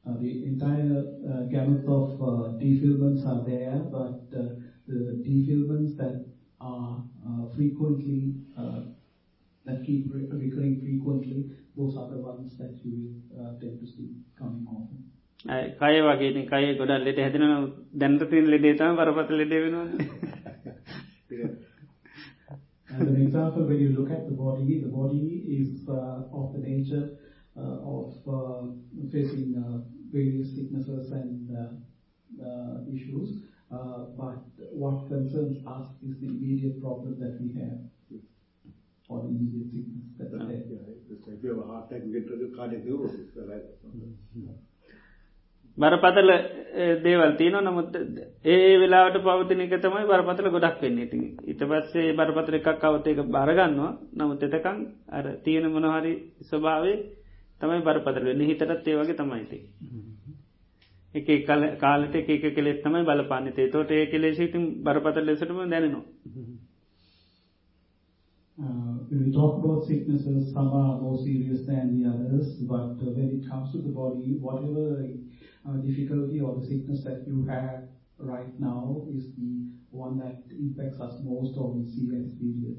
the entire uh, gamut of uh, defilements are there, but the defilements that are frequently that keep re recurring frequently, those are the ones that you will tend to see coming often. කය වගේ කය ගොඩක් ලෙට හැදෙන දැන්ට තින් ලෙඩේ තම පරපත ලෙඩේ වෙනවා As an example, when you look at the body, the body is uh, of the nature uh, of uh, facing various sicknesses and uh, uh, issues. Uh, but what concerns us is the immediate problem that we have or the immediate sickness that we have. Yeah, if you have a heart attack, you get to cardiac neurosis, right? බරපතල දේවල් තියන නමුත් ඒ වෙලාට පවතින එක තමයි බරපතල ගොඩක් වෙන්නේ ති ඉට පස්සේ බරපතල එකක් අවතයක බාරගන්නවා නමුත් එතකං අර තියෙන මොනහරි ස්වභාවේ තමයි බරපතල වෙන්න හිතටත් ඒ වගේ තමයිති. එක කාලට එක කෙලෙස් තමයි බලපාන්නතේ තෝට ඒ කෙලෙසිතින් බරපතල ලෙසටම දැනෙනවා. Uh, when we talk about sicknesses, some are more serious than the others, but uh, when it comes to the body, whatever uh, difficulty or the sickness that you have right now is the one that impacts us most or we see as serious.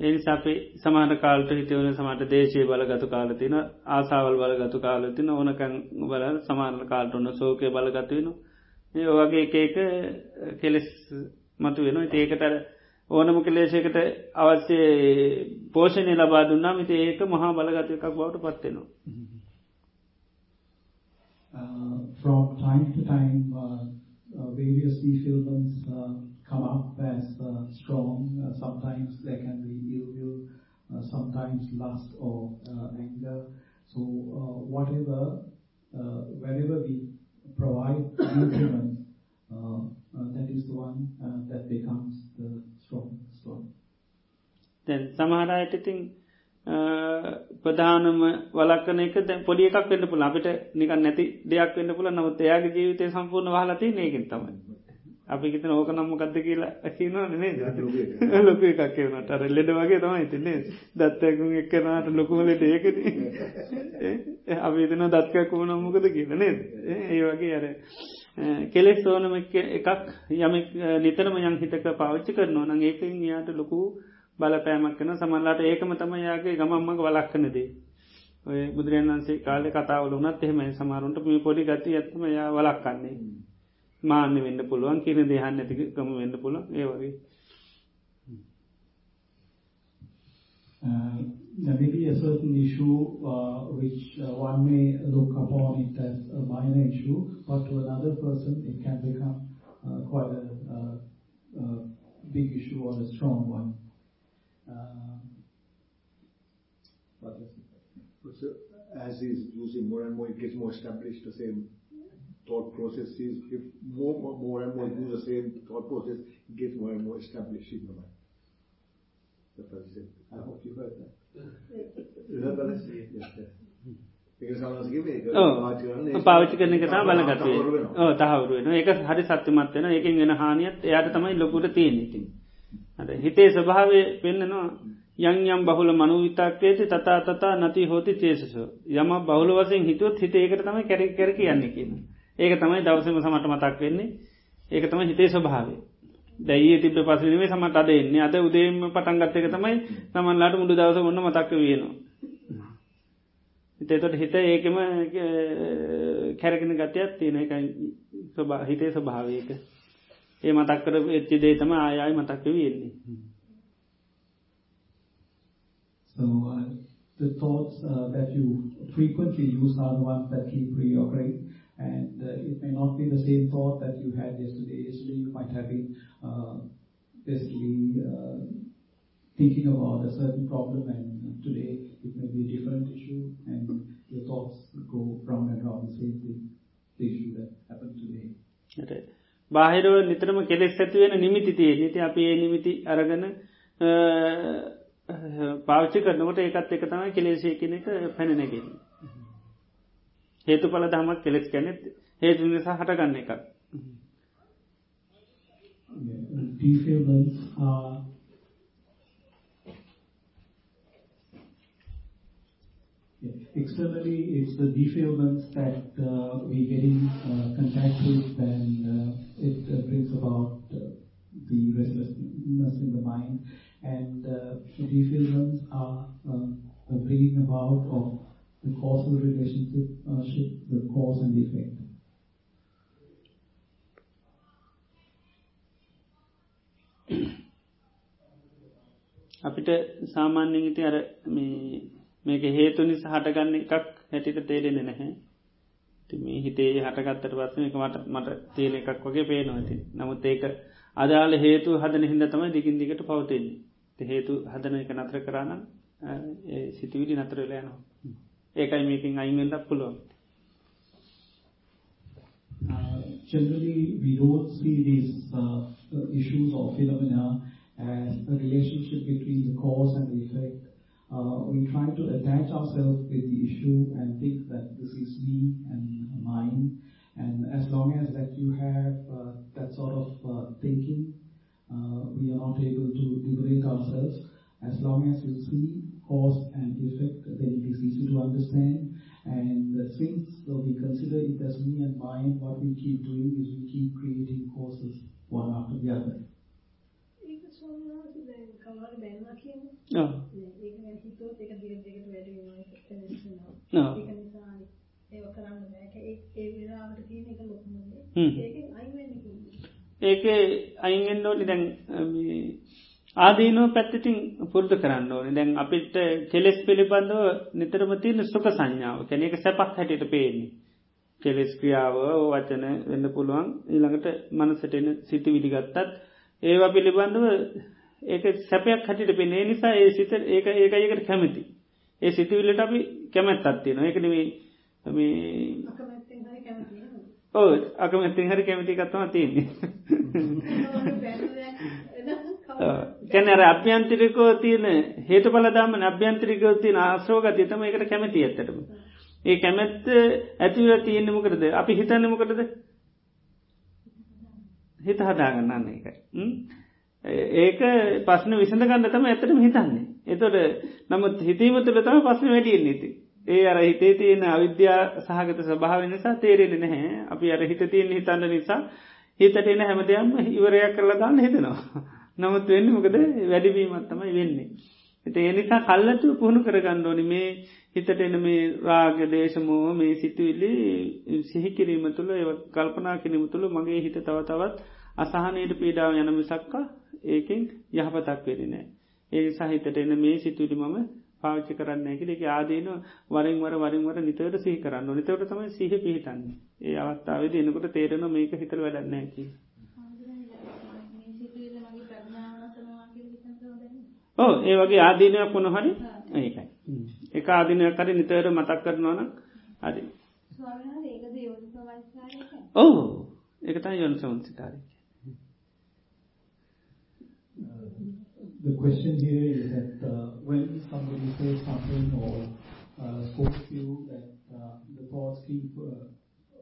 එනිසා අපි සමාන කාල්ට හිතවන සමට දේශය බලගතු කාලතින ආසාවල් බලගතු කාලතින ඕනකැන් බල සමාන කාල්ට ඔන්න සෝකය බලගත්වයෙන ඒ වගේ එක එක කෙලෙස් මතු වෙන ඒකටර ඕනම කලේශයකට අවශ්‍ය පෝෂණය ලබා දුන්නා මිති ඒක මහා බලගත එකක් බවට පත්වෙනවා. Uh, from time to time, uh, uh, various defilments uh, come up as uh, strong. Uh, sometimes there can be ill will, uh, sometimes lust or uh, anger. So uh, whatever, uh, wherever we provide nutriment, uh, uh, that is the one uh, that becomes the strong. strong. දැන් සමහර අයට ඉතින් ප්‍රධානම වලක්කන එක දැ පොඩි එකක් වෙන්න පුළ අපිට නිකන් නැති දෙයක් වෙන්න පුළ නමුත් එයාගේ ජීවිතය සම්පූර්ණ වහලති ඒකින් තමයි අපි හිතන ඕක නම්මකක්ද කියලා ඇකිනවන නේ ලොක එකක්. වනට අර ලෙඩ වගේ තමයි තින්නේ දත්තයකුන් එක්කනට ලොකුමලට ඒකද අපිතන දත්කකුම නම්මකද කියල නේද? ඒ වගේ අර කෙලෙස් ඕනම එකක් යමෙක් නිතරම යන් හිතක පාවිච්චි කරනවා නං ඒකින් යාට ලොකු බලපෑමක් කන සමල්ලාට ඒකම තම යාගේ ගමම්මක වලක්කනදේ ඔය බුදුරන් වන්සේ කාලෙ කතාවල වනත් එහෙම සමාරුන්ට මේ පොඩි ගති ඇත්තම යා වලක්කන්නේ මාන්‍ය වෙන්න පුළුවන් කියන දෙහන්න ඇතික කම වෙන්න පුළ ඒ වගේ Uh, there may be a certain issue uh, which uh, one may look upon it as a minor issue, but to another person it can become uh, quite a, uh, a big issue or a strong one. Uh, what is it? So as he's using more and more, it gets more established, the same Thought process is, if more, more, more and more use the same thought process, it gets more and more established in your mind. That's what he said. I hope you heard that. You heard that? Yes, yes. ඒක සමස්ගේ මේක පාවිච්චි කරන එක තම බලගත්වේ තහවරුවෙන ඒක හරි සත්‍යමත් වෙන ඒකින් වෙන හානියත් එයාට තමයි ලොකුට තියෙන ඉතින්. අද හිතේ ස්වභාවය පෙන්න්නනවා යං යම් බහුල මනු විතක්කේති තතා තතා නති හෝති චේසසෝ. යම බහුල වසෙන් හිතුවත් හිත ඒකට තමයි කැරි කර කියන්න කියන ඒක තමයි දවසම සමට මතක් වෙන්නේ. ඒක තමයි හිතේ ස්වභාවය. දැයි තිබ පසනේ සමට අද එන්නේ. අද උදේම පටන්ගත්ත එක තමයි තමන්ලාට මුඩු දවස ඔන්න මතක්ක වයනවා හිතේතොට හිත ඒකම කැරගෙන ගතයක් තියෙන එක හිතේ ස්වභාවයක ඒ මතක්කර එච්චි දේ තම ආයයි මතක්ක වෙන්නේ. So uh, the thoughts uh, that you frequently use are the ones that keep reoccurring. And uh, it may not be the same thought that you had yesterday. Yesterday you might have been uh, basically uh, thinking about a certain problem and uh, today it may be a different issue and your thoughts go round and round the same thing, the issue that happened today. බාහිරව නිතරම කෙලෙස් ඇතිවෙන නිමිති තිය නිති අපි ඒ නිමිති අරගන uh, පාච්චි කරනකොට ඒකත් එක තමයි කෙලෙසේ කෙන එක පැනනැගෙන. හේතු පල දහමක් කෙලෙස් කැනෙත් හේතු නිසා හටගන්න එකක්. Defilements are Externally, it's the defilements that uh, we get in uh, contact with and uh, it uh, brings about uh, the restlessness in the mind and uh, defilements are um, bringing about of the causal relationship, uh, the cause and effect. අපිට සාමාන්‍යෙන් ඉති අර මේක හේතු නිසා හටගන්න එකක් හැටිට තේරෙන නැහැ. මේ හිතේ හටගත්තට පස්සම එක මට මට තියෙන එකක් වගේ පේනවති නමුත් ඒක අදාළ හේතු හදන හිද තමයි දිගින් දිගට පවතින්නේ. හේතු හදන එක නතර කරන්න සිතිවිඩි නතර වෙලයනවා ඒකයි මේකින් අයින්ෙන්ට පුළුවන් Uh, generally, we don't see these uh, issues or phenomena as a relationship between the cause and the effect. Uh, we try to attach ourselves with the issue and think that this is me and mine. And as long as that you have uh, that sort of uh, thinking, uh, we are not able to liberate ourselves. As long as you see cause and effect, then it is easy to understand. And uh, since we consider it as me and mine, what we keep doing is we keep creating causes one after the other. ඒක ස්වාමීන් වහන්සේ දැන් කවුරුහරි බැලුවා කියමු. ඔව්. ඒක ගැන හිතුවොත් ඒක දිගට දිගට වැඩි වෙනවා ඒක වෙනවා. ඔව්. ඒක නිසා ඒව කරන්න බෑ. ඒක ඒ ඒ වෙලාවට තියෙන එක ලොකුමනේ. හ්ම්. ඒකෙන් අයින් වෙන්න කිව්වේ. ඒක අයිගෙන්න්න ඕනි දැන් ආදීනෝ පැත්තටින් පුරදු කරන්න ඕනි. දැන් අපිට කෙලෙස් පිළිබඳව නිතරම තියන සුක සංඥාව. කැනෙක සැපක් හැටියට පේන්නේ. කෙලෙස් ක්‍රියාව වචන වෙන්න පුළුවන්. ඊළඟට මනසටෙන සිති විදිගත්තත් ඒවා පිළිබඳව ඒක සැපයක් හටිට පෙනේ නිසා ඒ සිත ඒක ඒකයකට කැමති. ඒ සිතිවිල්ලට අපි කැමැත් අත්තියෙන ඒක නෙවේ අකමැත්තෙන් හරි කැමති? ඕ කැමතිකත්තම තියන්නේ ඒවලු බැලුවා එනම් කවුරු කැනර අභ්‍යන්තරිකෝ තියන හේතු පලදාම අභ්‍යන්තරිකෝ තියන ආශ්‍රෝගතිය තම එකට කැමති ඇත්තටම. ඒ කැමැත්ත ඇතිව තියෙන්න්නමකරද අපි හිතන්නමකටද හිත හදාගන්නන්න එකයි ඒක පස්සන විසඳ ගන්න තම ඇතරම හිතන්නේ. එතොට නමුත් හිතීම තුළ තම පස්සන වැඩියෙන් නීති ඒ අර හිතේ තියෙන අවිද්‍යා සහගත ස්භාව නිසා තේරෙන නැහැ. අපි අර හිත තියෙන් හිතන්න නිසා හිතට එන හැමදයම්ම ඉවරයක් කරලා ගන්න හිතනවා. නමුත් වෙන්න මොකද? වැඩිවීමත්තමයි වෙන්නේ. එති එනිසා කල්ලතු පුහුණු කරගණ්ඩෝනි මේ හිතට එන මේ රාග දේශමෝ මේ සිතුවිල්ලි සිහිකිරීම තුළ ඒ කල්පනා කිරීම තුළ මගේ හිත තව තවත් අසාහනයට පීඩාව යන මිසක්කා ඒකෙන් යහපතක් වෙරිනෑ ඒ සහිතට එන මේ සිතුවිලි මම පාච්චි කරන්න ඇකිල එක ආදීන වරින් වර වරින් වර නිතවට සිහි කරන්න නිතවට තම සිහ පිහිටන්න. ඒ අවස්ථාවද එනකොට තේරෙන මේක හිතර වැඩන්න ඇකි ඕ ඒ වගේ ආදීනයක් වුණ හරි? ඒකයි. එක ආදිනයක් කරි නිතවර මතක් කරනවන අදි ඕ එකතා යොන් සවන්සිකාරය The question here is that uh, when somebody says something or uh, spoke to you that uh, the thoughts keep uh,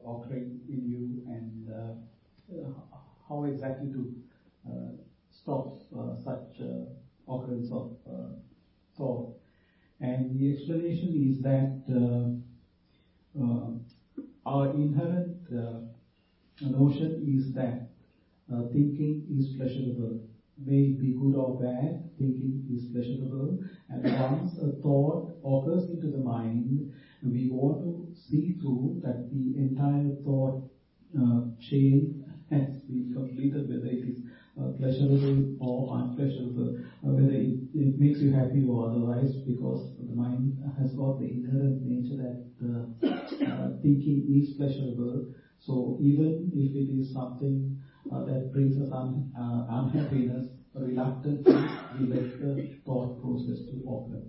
occurring in you and uh, how exactly to uh, stop uh, such uh, occurrence of thought. And the explanation is that uh, uh, our inherent uh, notion is that thinking is pleasurable. May it be good or bad, thinking is pleasurable. And once a thought occurs into the mind, we want to see through that the entire thought uh, chain has been completed, whether it is pleasurable or unpleasurable, uh, whether it, it, makes you happy or otherwise, because the mind has got the inherent nature that uh, thinking is pleasurable. So even if it is something that brings us un, unhappiness, reluctantly we let the thought process to occur.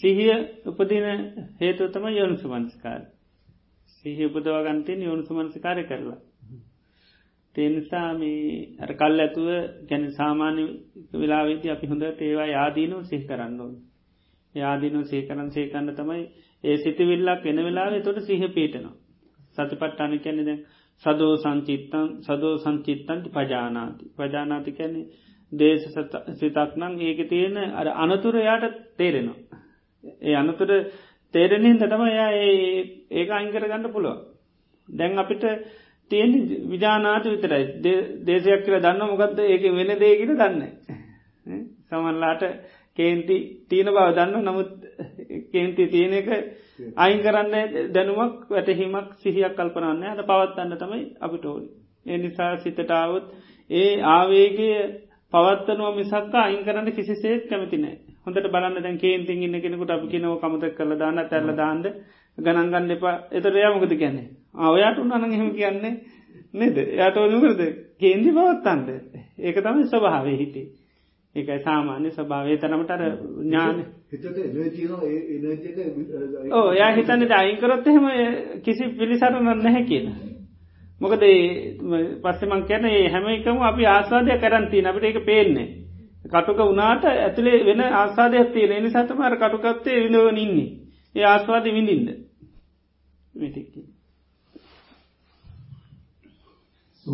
සිහිය උපදින හේතුව තමයි යොන්සුමන්ස්කාර. සිහිය උපදවාගන්තයෙන් යොන්සුමන්ස්කාරය කරලා. තේනිසා මේ අර කල් ඇතුව ගැන සාමාන්‍ය වෙලාවෙති අපි හොඳට ඒවා යාදීනෝ සිහ කරන්න ඕන්. යාදීනෝ සේකරන් සේකන්න තමයි ඒ සිතිවිල්ලක් එන වෙලාවේ තොට සිහ පීටනවා සති පට්ටාන කැනෙ දැ සදෝ සංචිත්තන් සදෝ සංචිත්තන්ට පජානාති. පජානාති කැනෙ දේශ සිතක් නං ඒක තියෙන අර අනතුර යාට තේරෙනවා. ඒ අනතුර තේරෙනින් තටම යා ඒක අංකර ගන්න පුළුව දැන් අපිට තියෙන විජානාත විතරයි. දේශයක් කියල දන්න මොකක්ද ඒක වෙන දේකට දන්න සමන්ලාට කේන්ති තියෙන බව දන්න නමුත් කේන්ති තියෙන එක අයින් කරන්න දැනුමක් වැටහිමක් සිහියක් කල්පනන්න අද පවත්වන්න තමයි අපිට ඕනි. ඒ නිසා සිතටාවත් ඒ ආවේගේ පවත්වනුව මිසක්කා අයින් කරන්න කිසිසේත් කැමතිනෑ හොඳට බලන්න දැන් කේන්තින් ඉන්න කෙනෙකුට අපි කෙනව කමතක් කළ දාන්න තැල්ල දාන්ද ගණන්ගන්න එපා. එතර යාමකද කියන්නේ? අවයාට උන්නන හෙම කියන්නේ නෙද? යට ඔනුකරද කේන්දි පවත්තන්ද ඒක තමයි ස්වභාවේ හිටේ ඒකයි සාමාන්‍ය ස්වභාවේ තරමටර ඥාන ඕ යා හිතන්නට අයින්කරොත් එහෙම කිසි පිළිසරන්න නැහැ කියන මොකද පස්සෙමං කැන හැම එකම අපි ආස්වාදය කරන්තිී අපට ඒක පේන්නේ කටුක වනාට ඇතුළේ වෙන ආසාධයක් තියෙන නිසාතමර කටුකත්තේ විඳව නින්නේ ඒ ආස්වාද විඳින්ද වෙටික්කි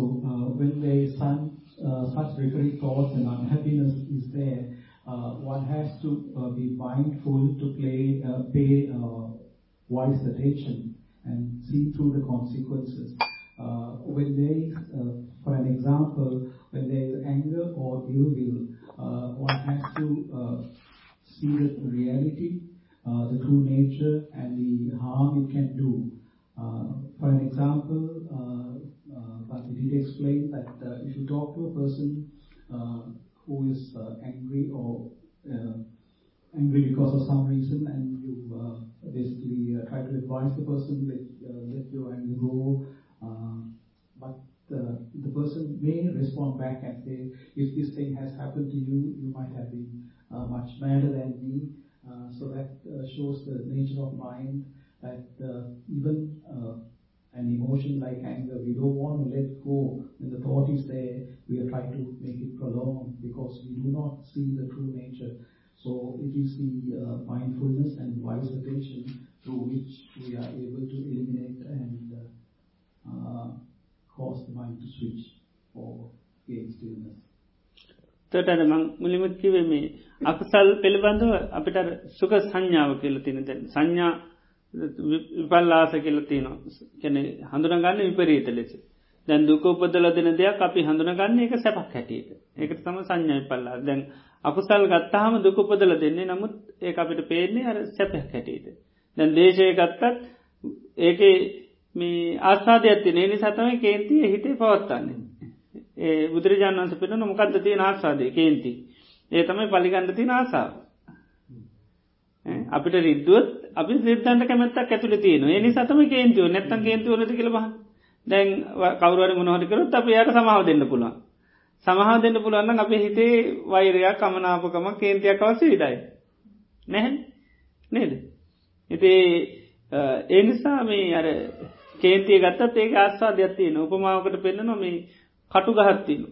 when there is uh, such recurring thoughts and unhappiness is there, uh, one has to uh, be mindful to play, uh, pay uh, wise attention and see through the consequences. when there is, for an example, when there is anger or ill will, one has to see the reality, the true nature, and the harm it can do. for an example, he did explain that uh, if you talk to a person uh, who is uh, angry or uh, angry because of some reason and you uh, basically uh, try to advise the person that let your anger go, but the person may respond back and say, if this thing has happened to you, you might have been much madder than me. So that shows the nature of mind that even an emotion like anger, we don't want to let go. When the thought is there, we are trying to make it prolonged because we do not see the true nature. So it is the uh, mindfulness and wise attention through which we are able to eliminate and uh, uh, cause the mind to switch or gain stillness. තොටර මං මුලිමත් කිවේ මේ අකුසල් පිළිබඳව අපිට සුක සංඥාව කියල තින තැන් සංඥා විපල්ලාස කියල තියනවා. කැන හඳුනගන්න විපරීත ලෙස. දැන් දුක උපදල දෙන දෙයක් අපි හඳුනගන්න එක සැපක් හැටියට. ඒක තම සංඥා විපල්ලා දැන් අකුසල් ගත්තාහම දුක උපදල දෙන්නේ. නමුත් ඒ අපිට පේන්නේ අර සැපයක් හැටියට. දැන් දේශය ගත්තත් ඒක මේ ආස්වාද ඇති නේනි සතම කේන්තිය හිතේ පවත්තන්නේ ඒ බුදුරජාණන් වන්ස පිට මොකක්ද තිය ආස්වාදය? කේන්ති. ඒ තමයි පලිගණ්ඩ තින ආසාාව. අපිට රිද්දුවත් අපි සිද්ධන්ට කැමැත්තක් ඇතුළ තියෙන ඒ සතම කේන්තිව නැත්තන් කේන්තිව නති කළ බහ දැන් කවරුවර මොනහට කරොත් අප යට සමාව දෙන්න පුළුවන්. සමහා දෙන්න පුළුවන්න අපේ හිතේ වෛරයක් කමනාපකම කේන්තියක් අවස විදයි නැහැන් නේද? ඉති ඒ නිසා මේ අර කේන්තිය ගත්තත් ඒක ආස්වාදයක් තියෙන උපමාවකට පෙන්න්න නොම කටු ගහත්තින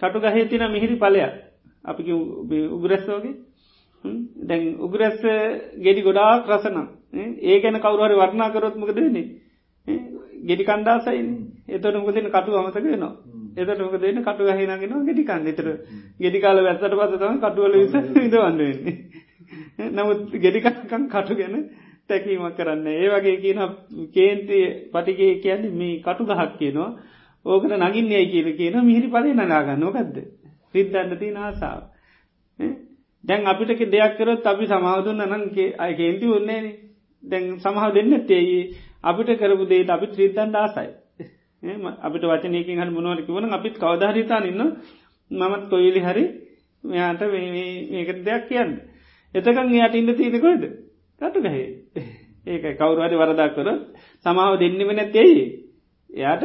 කටු ගහේ තින මිහිරි පලයක් අපි උගරැස්සෝගේ දැන් උගරැස්ස ගෙඩි ගොඩාක් රසනම් ඒ ගැන කවරුහරි වර්ණා කරොත් මොක දෙන්නේ ගෙඩි කණ්ඩාසයි එතට මොක දෙන කටු අමතක වෙනවා. එතට මොක දෙන්න කටු ගහහිනගෙන ගෙඩි කන්න. එතර ගෙඩිකාල වැත්තට පසතම කටුවල විස විදවන්න වෙන්නේ. නමුත් ගෙඩිකකන් කටු ගැන තැකීමක් කරන්න ඒ වගේ කියන කේන්තිය පටිගේ කියන්නේ මේ කටු ගහක් කියනවා. ඕකට නගින්යයි කියල කියන මිහිරි පලේ නගාගන්න ඕකක්ද සිද්ධන්න තිය ආසාාව දැන් අපිට දෙයක් කරොත් අපි සමාවදුන්න නන්ගේ අය කේන්ති ඔන්නේන දැන් සමහ දෙන්න තේයි අපිට කරපු දේට අපි ත්‍රීතන් ආසයි. අපිට වචනයකින් හරි මොනවරක වන අපිත් කවධාරිතා ඉන්න මමත් කොයිලි හරි මෙයාට මේක දෙයක් කියන්න. එතකන් යට ඉන්න තියෙනකොයිද කටු ගහේ ඒක කවුරුහරි වරදා කර සමාව දෙන්නෙම නැත්තෙයි එයාට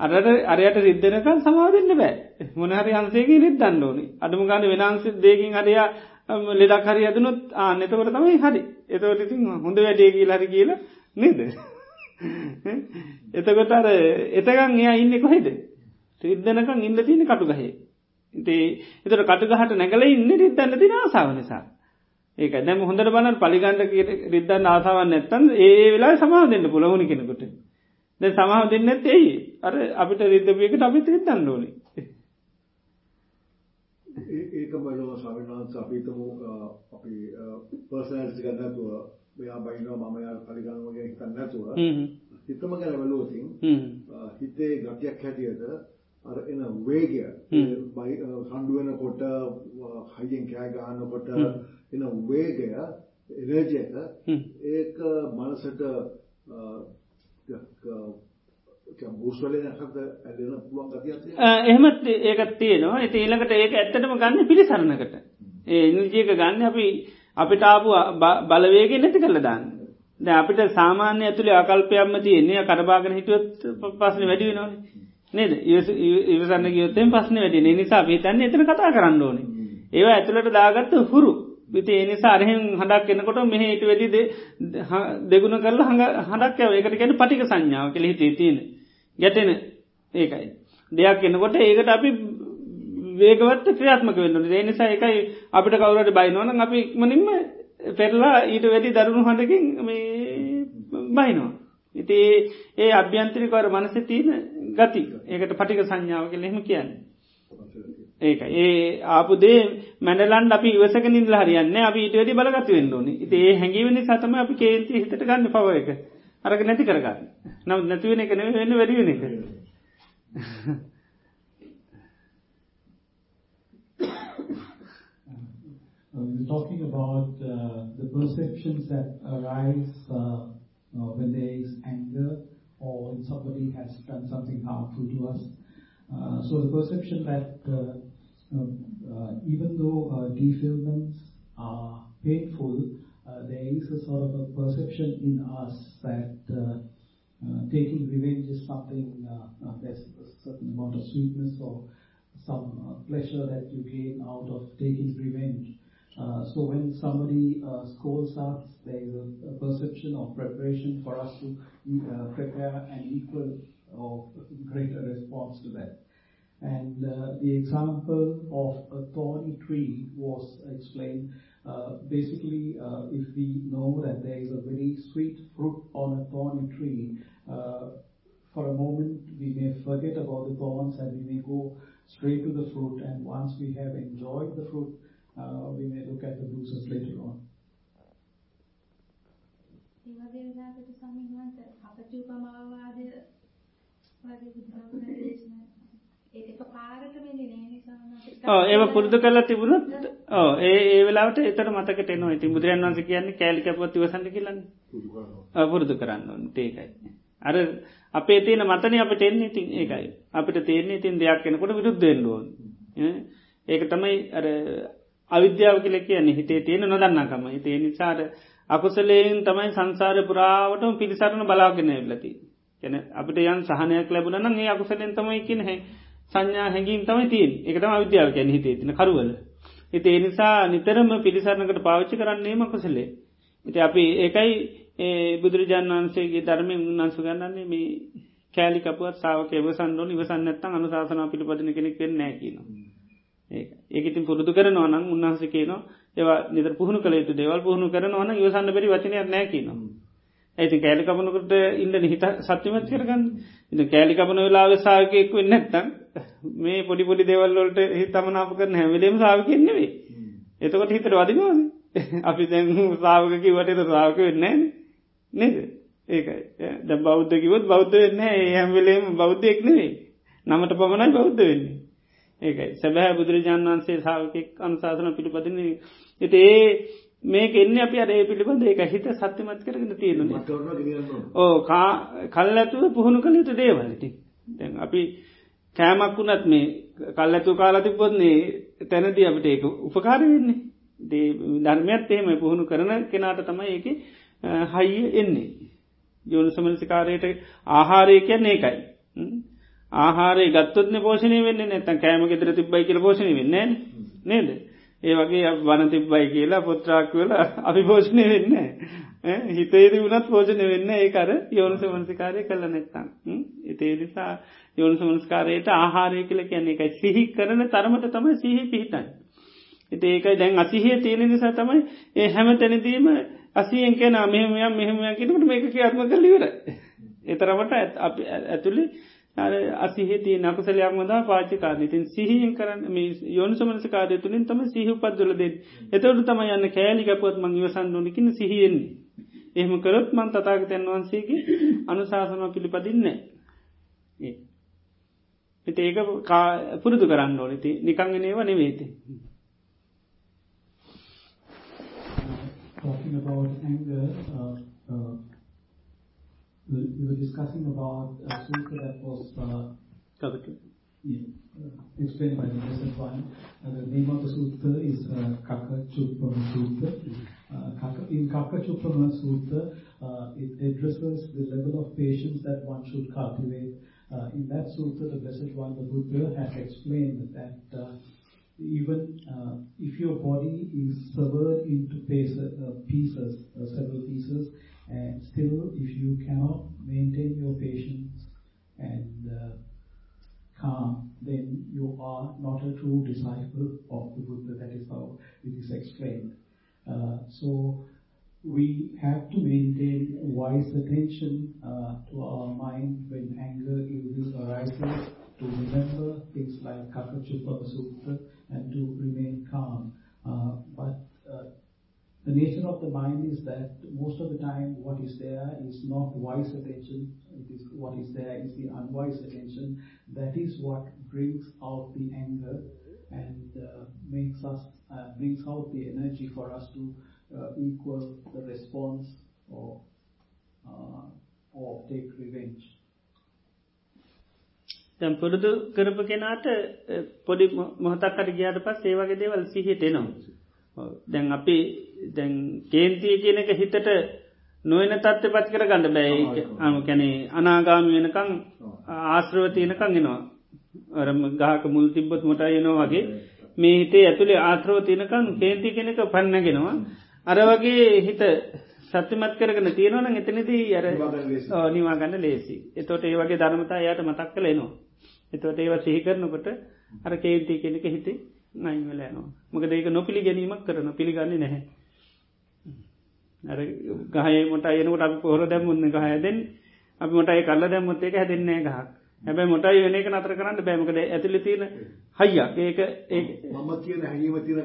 අරට අරයට රිද්ධනකල් සමාව දෙන්න බෑ. මොනහරි අන්සේගේ රිද්දන්න ඕනි. අඩුම ගන්න වෙනන්ස දෙකින් අරයා ලෙඩක් හරි ඇදනුත් ආනෙතකොට තමයි හරි. එතවට ඉතින් හොඳ වැඩේ කියල හරි කියලා නේද? එතකොට අර එතකන් එයා ඉන්න කොහෙද? රිද්ධනකං ඉන්න තියෙන කටු ගහේ ඉතේ එතට කටුගහට නැගල ඉන්න රිද්දන්න තින ආසාාව නිසා. ඒක දැම හොඳට බන්න පලිගන්ඩ රිද්දන්න ආසාවන්න ඇත්තන් ඒ වෙලා සමාහ දෙන්න පුළවුණි කෙනෙකුට. ද සමාහ දෙන්න ඇත්තෙයි අර අපිට රිද්ධපියකට අපිත් රිත්තන්න ඕනි. ඒක බලව සවිනාත් අපිතම අපි පර්සනල්සි ගන්නතුව මෙයා බයිනවා මම යා පලිගන්න වගේ හිතන්න නැතුව හිතම ගැන බලුවතින් හිතේ ගතියක් හැටියට අර එන වේගය බයි කණ්ඩුවෙන කොට හයියෙන් කෑ ගහන්නකොට එන වේගය එනර්ජි එක ඒක මනසට එහෙමත් ඒකත් තියෙනවා. ඇති ඊළඟට ඒක ඇත්තටම ගන්න පිළිසරණකට. ඒ ඉනිජයක ගන්න අපි අපිට ආපු බලවේගේ නැති කළ දාන්න. ද අපිට සාමාන්‍ය ඇතුළේ අකල්පයක්ම තියන්නේ කරබාගෙන හිටුවත් පස්සන වැඩි වෙනවාන. නේද? ඉවසන්න ගයොත්තෙන් පස්සන වැඩි නිසා පිතන්න එතන කතා කරන්න ඕනේ. ඒවා ඇතුළට දාගත්ත හුරු. විති එනිසා අරහෙන් හඩක් එන්නකොට මෙහ ඉට වැඩි දෙගුණ කරලා හඩක් ඒකට ගැන පටික සංඥාව කෙළ හිතේ තියෙන ගැටෙන ඒකයි. දෙයක් එන්නකොට ඒකට අපි වේගවත් ක්‍රියාත්මක වෙන්න ඒ නිසා එකයි අපිට කවුරට බයිනවන අපි ඉක්මනින්ම පෙරලා ඊට වැඩි දරුණු හඬකින් බයිනවා. ඉති ඒ අභ්‍යන්තරිකවර මනස තියන ගති. ඒකට පටික සංඥාව කෙ එහෙම කියන්න. ඒක ඒ ආපුදේ මැඩලන් අපි ඉවසක නිල්ල හරියන්න අපි ඊට වැඩි බලගතු වෙන්ඩෝනි ඒ හැඟිවනි සතම අපි කේන්ති හිතට ගන්න පව එක. අරක නැති කරගන්න නම් නැතිවෙන එක නෙව වෙන්න වැඩිවෙන එක We're talking about uh, the perceptions that arise uh, uh, when there is anger or when somebody has done something harmful to us. Uh, so the perception that uh, uh, even though defilements are painful, there is a sort of a perception in us that taking revenge is something, there's a certain amount of sweetness or some pleasure that you gain out of taking revenge. Uh, so when somebody uh, scolds us, there is a, perception of preparation for us to uh, prepare an equal or greater response to that. And the example of a thorny tree was explained. basically, if we know that there is a very sweet fruit on a thorny tree, for a moment we may forget about the thorns and we may go straight to the fruit and once we have enjoyed the fruit, uh, we may look at the bruises later on. ඒ වගේ වෙලාවකට ස්වාමීන් වහන්සේ අපචූපමාවාද වගේ බුදුහාමුදුරනේ දේශනා ඒක එකපාරට වෙන්නේ නැහැ නේ ස්වාමීන් වහන්සේ. ඕ ඒව පුරුදු කරලා තිබුණොත් ඕ ඒ ඒ වෙලාවට එතන මතකට එනවා. ඉතින් බුදුරජාණන් වහන්සේ කියන්නේ කෑලි කැපුවත් ඉවසන්න කියලානේ. ඔව් පුරුදු කරන්න ඕනේ ඒකයි. අර අපේ තියෙන මතනේ අපිට එන්නේ ඉතින් ඒකයි. අපිට තේරෙන්නේ ඉතින් දෙයක් වෙනකොට විරුද්ධ වෙන්න ඕනේ. ඒක තමයි අර අවිද්‍යාව කියලා කියන්නේ හිතේ තියෙන නොදන්නාකම. ඒ නිසා අකුසලයෙන් තමයි සංසාරේ පුරාවටම පිළිසරණ බලාගෙන ඉන්නති. කියන අපිට යම් සහනයක් ලැබුණා නම් ඒ අකුසලෙන් තමයි කියන්නේ සංඥා හැඟීම් තමයි තියෙන්නේ. ඒක තමයි අවිද්‍යාව කියන්නේ හිතේ තියෙන කරුවල. ඉතින් ඒ නිසා නිතරම පිළිසරණකට පාවිච්චි කරන්නේම කුසලේ. ඉතින් අපි ඒකයි ඒ බුදුරජාණන් වහන්සේගේ ධර්මයෙන් උන්වහන්සේ ගන්නන්නේ මේ කෑලි කපුවත් ශ්‍රාවක ඉවසන්න ඕන ඉවසන්න නැත්නම් අනුශාසනාව පිළිපදින කෙනෙක් වෙන්නේ නැහැ කියනවා. ඒක. ඒක ඉතින් පුරුදු කරනවා නම් උන්වහන්සේ කියනවා ඒවා නිතර පුහුණු කළ යුතු දේවල් පුහුණු කරනවා නම් ඉවසන්න බැරි වචනයක් නැහැ කියනවා. ඒ ඉතින් කෑලි කපනකොට ඉන්න හිත සත්‍යමත් කරගන්න. ඉතින් කෑලි කපන වෙලාවේ ශ්‍රාවකෙක් වෙන්නේ නැත්නම් මේ පොඩි පොඩි දේවල් වලට හිත තමනාප කරන හැම වෙලේම ශ්‍රාවකෙක් නෙවෙයි. එතකොට හිතට වදිනවද? අපි දැන් ශ්‍රාවක කිව්වට ඒක ශ්‍රාවක වෙන්නේ නැහැ නේද? ඒකයි. දැන් බෞද්ධ කිව්වොත් බෞද්ධ වෙන්නේ නැහැ. ඒ හැම වෙලේම බෞද්ධයෙක් නෙවෙයි. නමට පමණයි බෞද්ධ වෙන්නේ. ඒකයි. සැබෑ බුදුරජාණන් වහන්සේ ශ්‍රාවකෙක් අනුශාසන පිළිපදින්නේ. ඉතින් ඒ මේක එන්නේ අපි අර පිළිබඳ ඒක හිත සත්‍යමත් කරගෙන තියෙනවා. ඔව් කල්ැතුව පුහුණු කළ යුතු දේවල් ඉතින්. දැන් අපි කෑමක් වුණත් මේ කල්ැතු කාලා තිබ්බොත්නේ තැනදී අපිට ඒක උපකාර වෙන්නේ. ධර්මයත් එහෙම පුහුණු කරන කෙනාට තමයි ඒකේ හයිය එන්නේ. යෝනු සමනසිකාරයට ආහාරය කියන්නේ ඒකයි. ආහාරය ගත්තොත්න පෝෂණය වෙන්න නැතන් කෑම ෙදර තිබ්බයි කියල පෝෂණය වෙන්න නේද. ඒ වගේ වන තිබ්බයි කියලා පොත්‍රාක් වෙල අපි පෝෂණය වෙන්න. හිතේද වනත් පෝෂණය වෙන්න ඒකර යෝනු සමනසිකාරය කල නැත්තම්. එතේ නිසා යෝනු සමනස්කාරයට ආහාරය කියල කියන්නේ එකයි සිහි කරන තරමට තමයි සිහි පිහිටයි. එති ඒකයි දැන් අසිහය තියෙන නිසා තමයි ඒ හැම තැනදීම අසියෙන් කෙන මෙහමයක් මෙහමයක් කිටට මේක ක්‍රියාත්ම කලිවර. එතරමට ඇතුළි අසිහිති නකුසලයක් මදා පාචිකාර ඉතින් සිහියෙන් කරන්න යොන් සමනස කාරය තුළින් තම සිහි පත්දුලද එතවට තම යන්න කෑලිකපුවත් මං ඉවසන් නොනකින සිහියෙන්නේ. එහෙම කරොත් මන් තතාගතයන් වහන්සේගේ අනුශාසනව පිළිපදින්නේ. එති ඒක පුරුදු කරන්න ඕනති නිකංගෙනේව නෙවේති. talking about anger, uh, uh, we were discussing about a sutra that was uh, yeah, uh, explained by the Blessed One. Uh, the name of the sutra is uh, Kaka Chupama Sutra. Uh, in Kaka Chupama Sutra, uh, it addresses the level of patience that one should cultivate. Uh, in that sutra, the Blessed One, the Buddha, has explained that uh, even uh, if your body is severed into pieces, uh, pieces uh, several pieces, and still if you cannot maintain your patience and uh, calm, then you are not a true disciple of the Buddha. That is how it is explained. Uh, so we have to maintain wise attention uh, to our mind when anger arises, to remember things like Kakachupa Sutra, and to remain calm. Uh, but the nature of the mind is that most of the time what is there is not wise attention. It is what is there is the unwise attention. That is what brings out the anger and uh, makes us uh, brings out the energy for us to uh, equal the response or uh, or take revenge. දැන් පුරුදු කරපු කෙනාට පොඩි මොහතක්කට ගියාට පස් ඒවගේ දේවල් සිහිට එනවා. දැන් අපි දැන් කේන්තිය කියනක හිතට නොයන තත්ව පත් කර ගන්න බැයි අම කැනේ අනාගාමි වෙනකං ආශ්‍රව තියනකං එනවා. අරම ගහක මුල් තිබ්බොත් මොට යනවා වගේ මේ හිතේ ඇතුළේ ආත්‍රව තියනකං කේන්ති කෙනෙක පන්නගෙනවා. අර වගේ හිත සත්‍යමත් කරගෙන තියෙනවන එතනදී අර නිවාගන්න ලේසි. එතොට ඒ වගේ ධර්මතා යට මතක් කළ එනවා. එතවට ඒව සිහිකරනකොට අර කේන්ති කෙනෙක හිතේ නයිවල යනවා. මක ඒක නොපිළි ගැනීමක් කරන පිළිගන්නේ නැහැ. අර ගහය මොට අයනකොට අපි පොහොර දැම්මුන්න ගහයදෙන් අපි මොටයි කල්ල දැම්මොත් ඒක හැදෙන්නේ ගහක්. හැබැයි මොටයි වෙන එක නතර කරන්න බෑමකද ඇතුලි තියෙන හයියක්. ඒක ඒ මම කියන හැඟීම තියෙන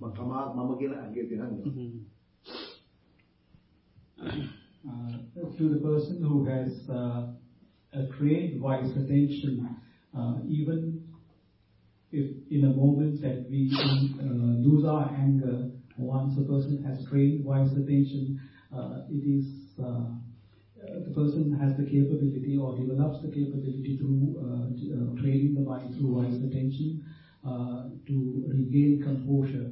මම තමා මම කියන හැඟීම තියෙන Uh, to the person who has uh, a trained wise attention, uh, even if in a moment that we uh, lose our anger, once a person has trained wise attention, uh, it is uh, the person has the capability or develops the capability through training the mind through wise attention to regain composure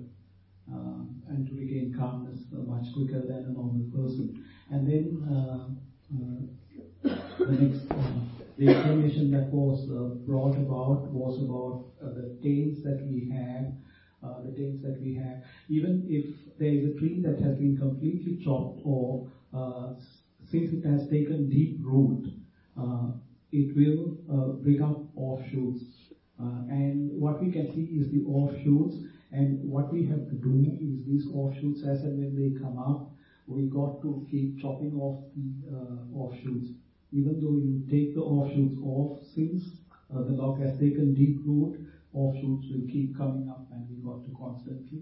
and to regain calmness much quicker than a normal person. And then uh, uh, the next, uh, the explanation that was brought about was about the tails that we have, Uh, the tails that we have. Even if there is a tree that has been completely chopped or uh, since it has taken deep root, uh, it will bring up offshoots. and what we can see is the offshoots and what we have to do is these offshoots as and when they come up, we got to keep chopping off the uh, offshoots. Even though you take the offshoots off, since uh, the log has taken deep root, offshoots will keep coming up and we got to constantly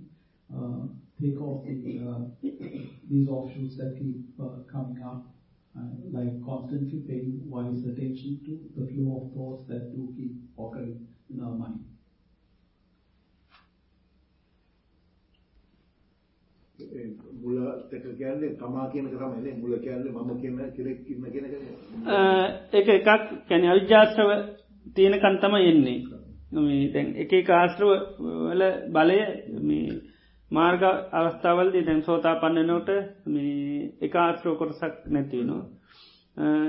uh, take off the, uh, these offshoots that keep uh, coming up. like constantly paying wise attention to the flow of thoughts that do keep occurring in our mind. මුල එක කියන්නේ තමා කියන එක තමයි නේ මුල කියන්නේ මම කියන කෙනෙක් ඉන්න කියන එක ඒක එකක් කියන්නේ අවිජ්ජාශ්‍රව තියෙනකන් තමයි එන්නේ මේ දැන් එක ආශ්‍රව වල බලය මේ මාර්ග අවස්ථාවල්දී දැන් සෝතාපන්නනකොට මේ එක ආශ්‍රව කොටසක් නැතිවෙනවා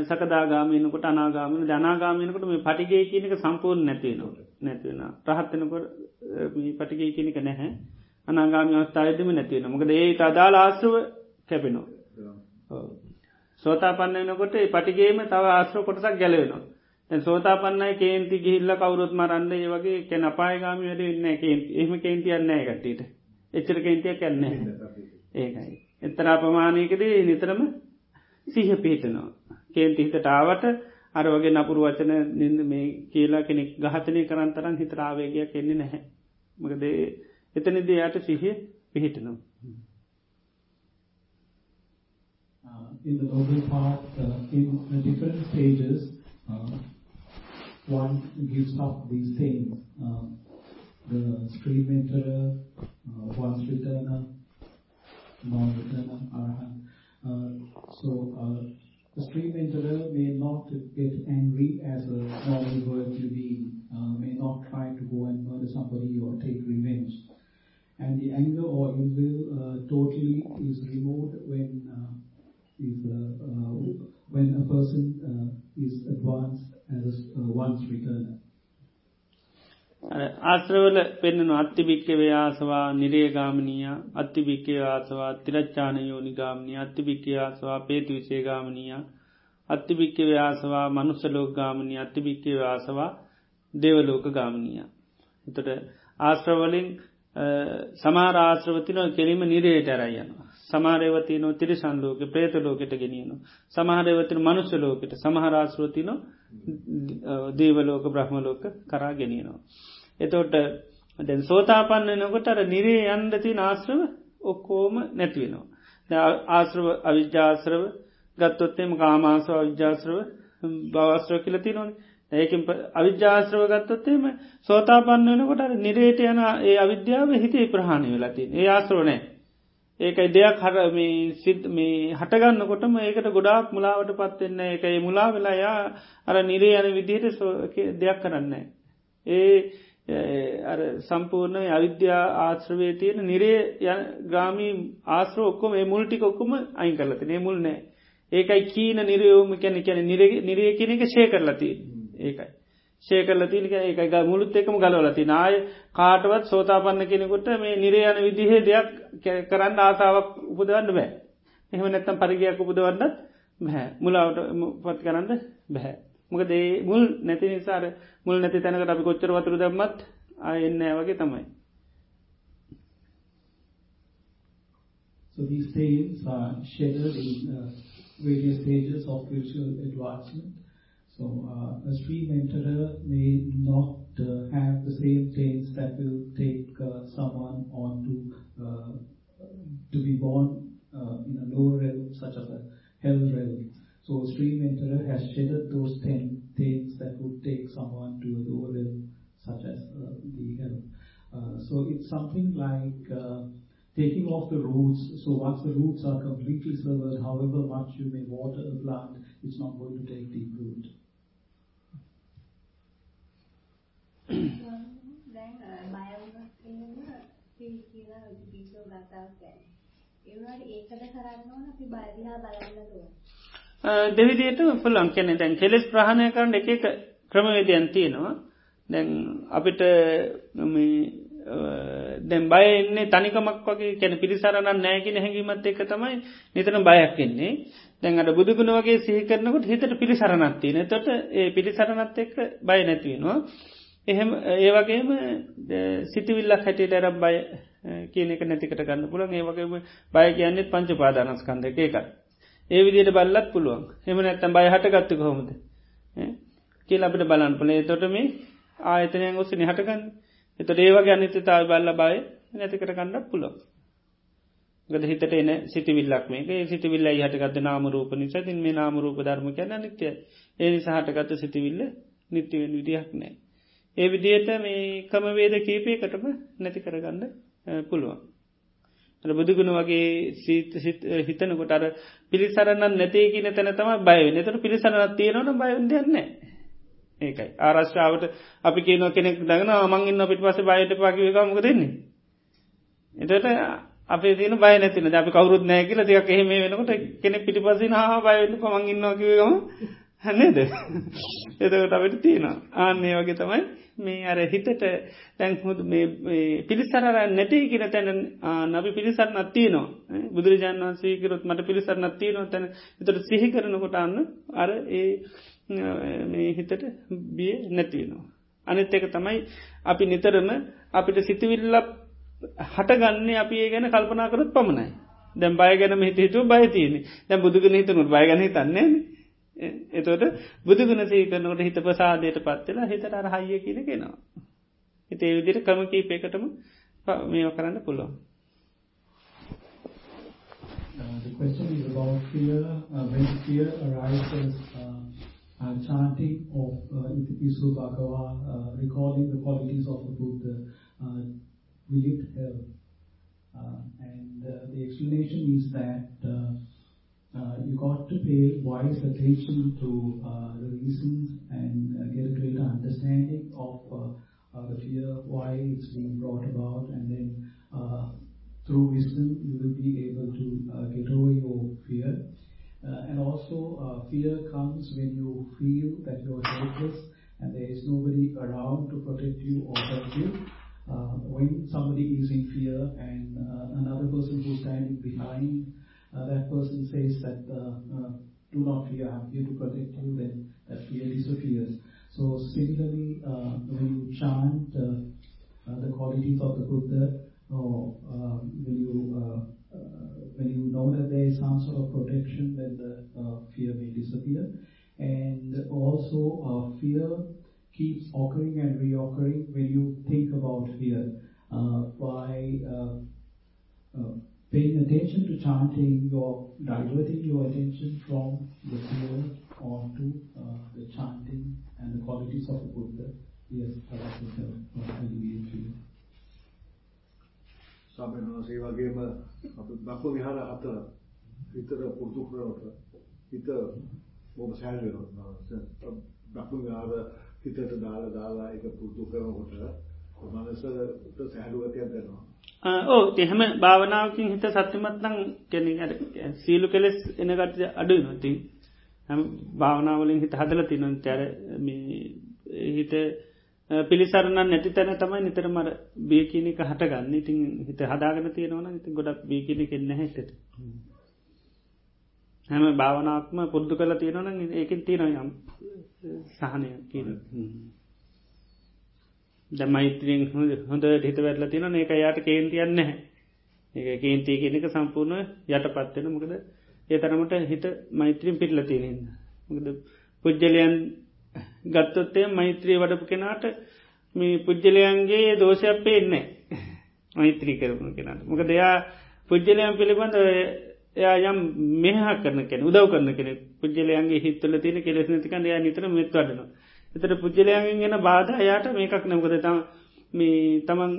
සකදාගාමීනකොට අනාගාමන ජනාගාමීනකොට මේ පටිගේ කියනක සම්පූර්ණ නැතිවෙනවා නැතිවෙන රහත්වෙනකොට පටිගේ කියනක නැහැ. අනාගාමි අවස්ථාවදම නැතිවෙන මොකද ඒ අදාල ආශ්‍රව කැපෙනවා. සෝතාපන්න වෙනකොට පටිගේම තව ආශ්‍රව කොටසක් ගැලවෙනවා සෝතාපන්නයි කේන්ති ගිහිල්ල කවරුත් මරන්න ඒ වගේ කැන අපායගාමි වැඩ ඉන්න එහම කේන්තියන්නෑ කට්ටට එච්චර කේන්තිය කැන්න ඒකයි. එතරා ප්‍රමාණයකද නිතරම සිහ පිහිටනවා. කේන්ති හිතටාවට අර වගේ නපුරු වචන නිද මේ කියලා කෙනෙක් ගහතනය කරන් තරන් හිතරාවේගයක් එන්නේ නැහැ. මකදේ එතනද යායට සිහිය පිහිටනවා. Uh, in the noble path, uh, in the different stages, uh, one gives up these things. Uh, the stream enterer, uh, one's returner, non-returner, arahant. Uh, so uh, the stream enterer may not get angry as a normal worldly being, may not try to go and murder somebody or take revenge. and the anger or ill will totally is removed when is, when a person is advanced as a uh, once returner. ආශ්‍රවල පෙන්න්නන අත්තිභික්කවේ ආසවා නිරේගාමනීය අත්තිභික්කේ ආසවා තිරච්චාන යෝනිගාමනී අත්තිභික්කේ ආසවා පේතු විසේගාමනීය අත්තිභික්කවේ ආසවා මනුස්සලෝගාමනී අත්තිභික්කේ ආසවා දේවලෝක ගාමනීය. එතට ආශ්‍රවලින් සමාරාශ්‍රවතිනව කෙරීම නිරේට ඇරයනවා. සමාරයවතිනෝ තිරිසන් ලෝක ප්‍රේත ලෝකට ගෙනියනු. සමහරයවතින මනුස්ස ලෝකට සමහරාශ්‍රවතිනො දේවලෝක බ්‍රහ්මලෝක කරා ගෙනියනවා. එතෝට දැන් සෝතාපන්න නොකොට අර නිරේ යන්දති ආශ්‍රව ඔක්කෝම නැතිවෙනවා. ආශ්‍රව අවිද්‍යාශ්‍රව ගත්තොත්තෙම කාමාසව අවිද්‍යාශ්‍රව භවස්ත්‍රව කියලති නොනේ ඒකින් අවිද්‍යාශ්‍රව ගත්තොත්තේම සෝතාපන්න වෙනකොට නිරේට යන ඒ අවිද්‍යාව හිතේ ප්‍රහණය වෙලති ඒ ආශ්‍රවනෑ ඒකයි දෙයක් හර මේ සිද් මේ හටගන්නකොටම ඒකට ගොඩාක් මුලාවට පත්වෙන්න ඒකයි මුලා වෙලායා අර නිරේ යන විදිහට දෙයක් කරන්න. ඒ සම්පූර්ණ අවිද්‍යා ආශ්‍රවය තියෙන නිරේ ග්‍රාමී ආශ්‍ර ඔක්කොම ඒ මුල්ටික ඔක්කොම අයින් කරලතිනේ මුල් නෑ ඒකයි කීන නිරයෝම කැන කැන නිරේ කෙනෙක ශය කරලතිී. ඒකයි. ශේකරල තිනික ඒකයි මුළුත් එකම ගලවලති නාය කාටවත් සෝතාපන්න කෙනෙකුට මේ නිරයන විදිහේ දෙයක් කරන්න ආසාාවක් උපදවන්න බෑ. එහම නැත්තම් පරිගයක් උපදවන්න බැහැ මුලාවට පත් කරන්න බැහැ. මොක දේ මුල් නැති නිසාර මුල් නැති තැනකට අපි කොච්චර වතුර දැම්මත් අයන්න වගේ තමයි. So these tales uh, are scheduled in uh, various stages of spiritual advancement. So uh, a stream enterer may not uh, have the same taints that will take uh, someone on to uh, to be born uh, in a lower realm such as a hell realm. So a stream enterer has shedded those taints that would take someone to a lower realm such as uh, the hell. Uh, so it's something like uh, taking off the roots. So once the roots are completely severed, however much you may water a plant, it's not going to take deep root. දැන් බය වුණොත් එහෙම අපි කියන පිටෝ ගතාවක් ගැන. ඒ වුණාට ඒකද කරන්න ඕන අපි බය දිහා බලන්න ඕන. දෙවිදියට පුළුවන් කියන්නේ දැන් කෙලෙස් ප්‍රහාණය කරන්න එක එක ක්‍රමවේදයන් තියෙනවා. දැන් අපිට දැන් බයන්නේ තනිකමක් වගේ කැන පිරිසරණ නෑගෙන හැඟීමත් එක තමයි නිතන බයක් එන්නේ දැන් අට බුදුගුණ වගේ සිහිකරනකොට හිතට පිළිසරණත්තින තොට ඒ පිළිසරණත් එක්ක බය නැතිවෙනවා එහෙම ඒ වගේම සිටිවිල්ලක් හැටියට ඇරම් බය කියන එක නැතිකට ගන්න පුළන් ඒ වගේම බය කියන්නෙත් පංච පාදානස්කන්ද එකක. ඒ විදියට බල්ලත් පුළුවන්. එම නැත්තම් බය හටගත්තු කොහොමද? කියල අපිට බලන් පලේ තොට මේ ආයතනයන් ඔස්ස නිහටගන්න එතට ඒවගේ අනිතතාව බල්ල බය නැතිකට කණ්ඩක් පුළො ගද හිතට එන සිටිවිල්ලක් මේක. සිටිවිල්ල හටගත නාමරූප නිසා. තින් මේ නාමරූප ධර්ම කියන නිත්‍යය ඒ නිසාහටගත්ත සිටිවිල්ල නිත්‍යවෙන් විදිහක් නෑ. ඒ විදියට මේ කමවේද කීපයකටම නැති කරගන්න පුළුවන්. බුදුගුණ වගේ සීත හිතනකොට අර පිළිසරන්න නැතේ කියන තැන තම බය නතර පිළිසරනත් තියෙනවන බයුන්දයන්නේ ඒකයි. ආරශ්ාවට අපි කියන කෙනෙක් දගෙන මංගන්න පිට පස බයට පකිවකමක දෙන්නේ. එතට අපේ තින බය නැතින අපි කවරුත් නෑ කියල දෙයක් එහෙම වෙනකොට කෙනෙ පිටි පසින හා බයන්න මංගන්න කිවකම හැන්නේද එතකට අපට තියෙනවා. ආන්නේ වගේ තමයි මේ අර හිතට තැන්හුද පිළිසර නැටේ කියෙන තැන නබි පිළිසරන්නත් තියනවා. බුදුරජාන් වන්සේකරොත් මට පිළිසරන්නත් තියනවා තැන. එතට සිහි කරනකොට අන්න අර ඒ මේ හිතට බිය නැතිවෙනවා. අනිත් එක තමයි අපි නිතරම අපිට සිතිවිල්ල හටගන්නේ අපි ඒ ගැන කල්පනා කරත් පමණයි. දැම් බය ගැන හිත හිතුව බයතියන දැම් බුදුගන හිතනුත් බයගන තන්නේ එතොට බුදුගුණ සීකරනකට හිත ප්‍රසාදයට පත්වෙලා හිතට අර හයිය කියන කෙනවා. හිතේ විදිර ක්‍රම කීපයකටම මේව කරන්න පුළුවන්. Uh, the question is about fear. Uh, when fear arises, uh, uh, chanting of uh, Itipisu Bhagava, uh, recalling the qualities of the Buddha, uh, will it help? Uh, and uh, the explanation is that uh, uh, you got to pay wise attention to uh, the reasons and uh, get a greater understanding of uh, uh, the fear, why it's being brought about, and then uh, through wisdom you will be able to uh, get over your fear. Uh, and also, uh, fear comes when you feel that you're helpless and there is nobody around to protect you or help you. Uh, when somebody is in fear and uh, another person who's standing behind uh, Uh, that person says that uh, uh do not fear, I'm here to protect you, then that fear disappears. So similarly, uh, when you chant the qualities of the Buddha, or um, when you uh, when you know that there is some sort of protection, then the uh, fear may disappear. And also, uh, fear keeps occurring and reoccurring when you think about fear. by paying attention to chanting, you're diverting your attention from the fear onto uh, the chanting and the qualities of the Buddha. Yes, that will help alleviate fear. ස්වාමීන් වහන්සේ වගේම අප බ්‍රහ්ම විහාර හතර හිතට පුරුදු කරනකොට හිත බොහොම සෑහළු වෙනවා. බ්‍රහ්ම විහාර හිතට දාලා දාලා ඒක පුරුදු කරනකොට මනසට සෑහළු ගතියක් දැනෙනවා. ඕ එහෙම භාවනාවකින් හිත සත්‍යමත්නං කෙන සීලු කෙලෙස් එනගට අඩු නොති හැම භාවනාවලින් හිත හදල තිනොන් තැර හිත පිළිසරණ නැති තැන තමයි නිතර මර බියකිනික හටගන්න. ඉතින් හිත හදාගන තියෙනවන ඉති ගොඩක් බියකිනි කෙන්න හැට හැම භාවනාත්ම පුද්දු කල තියෙනවන ඒකින් තියෙන යම් සහනය කියන ද මෛත්‍රියෙන් හොඳ හිත වැටල තියෙන ඒක යායට කේන්තියන්න ඒ කේන්තිය කෙනෙක සම්පූර්ණ යට පත්වෙන මොකද ඒ තරමට හිත මෛත්‍රීම් පිටල තියෙනන්න මකද පුද්ජලයන් ගත්තොත්තේ මෛත්‍රී වඩපු කෙනාට මේ පුද්ජලයන්ගේ දෝෂයක් පේන්නේ මෛත්‍රී කරපු කෙනට. මොක දෙයා පුද්ජලයන් පිළිබඳ එයා යම් මෙහ කරන කෙන උදව් කරන කෙන පුද්ජලයන්ගේ හිත්තල තියෙන කෙලෙස් නතිකන් එයා නිතර මෙත් වඩන එතට පුද්ජලයන්ගෙන් ගෙන බාධ යායට මේකක් නමකද තම මේ තමන්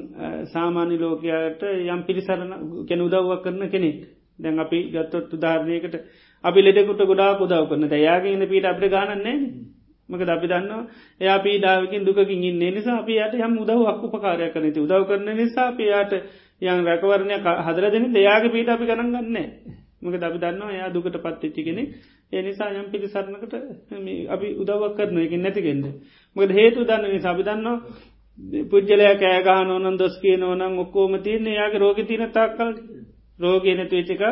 සාමාන්‍ය ලෝකයාට යම් පිරිසරණ කැන උදව්වක් කරන කෙනෙක්. දැන් අපි ගත්තොත් උදාරණයකට අපි ලෙඩකුට ගොඩා උදව් කරන. යාගේන්න පීට අපට ගානන්නේ මක අපි දන්න එයා පීඩාවකින් දුකින් ඉන්න. නිසා අපි යට යම් උදව් අක්කුපකාරයක් කනති උදව් කරන නිසා අපියාට යන් රැකවරණය හදර දෙන දෙයාගේ පීට අපි ගණන් ගන්නේ. මක දබි දන්න එයා දුකට පත්තිච්චි කෙනෙ ඒ නිසා යම් පිළි සරණකට අපි උදවක් කරන එක නැතිගෙන්ද මකද හේතු දන්න නිසා අපි දන්නවා පුද්ජලය කෑගහන ඕනන් දොස් කිය නොනම් ඔක්කෝම තියන්නේ යාගේ රෝග තින තාක්කල්. රෝගය නැතු වෙච්චක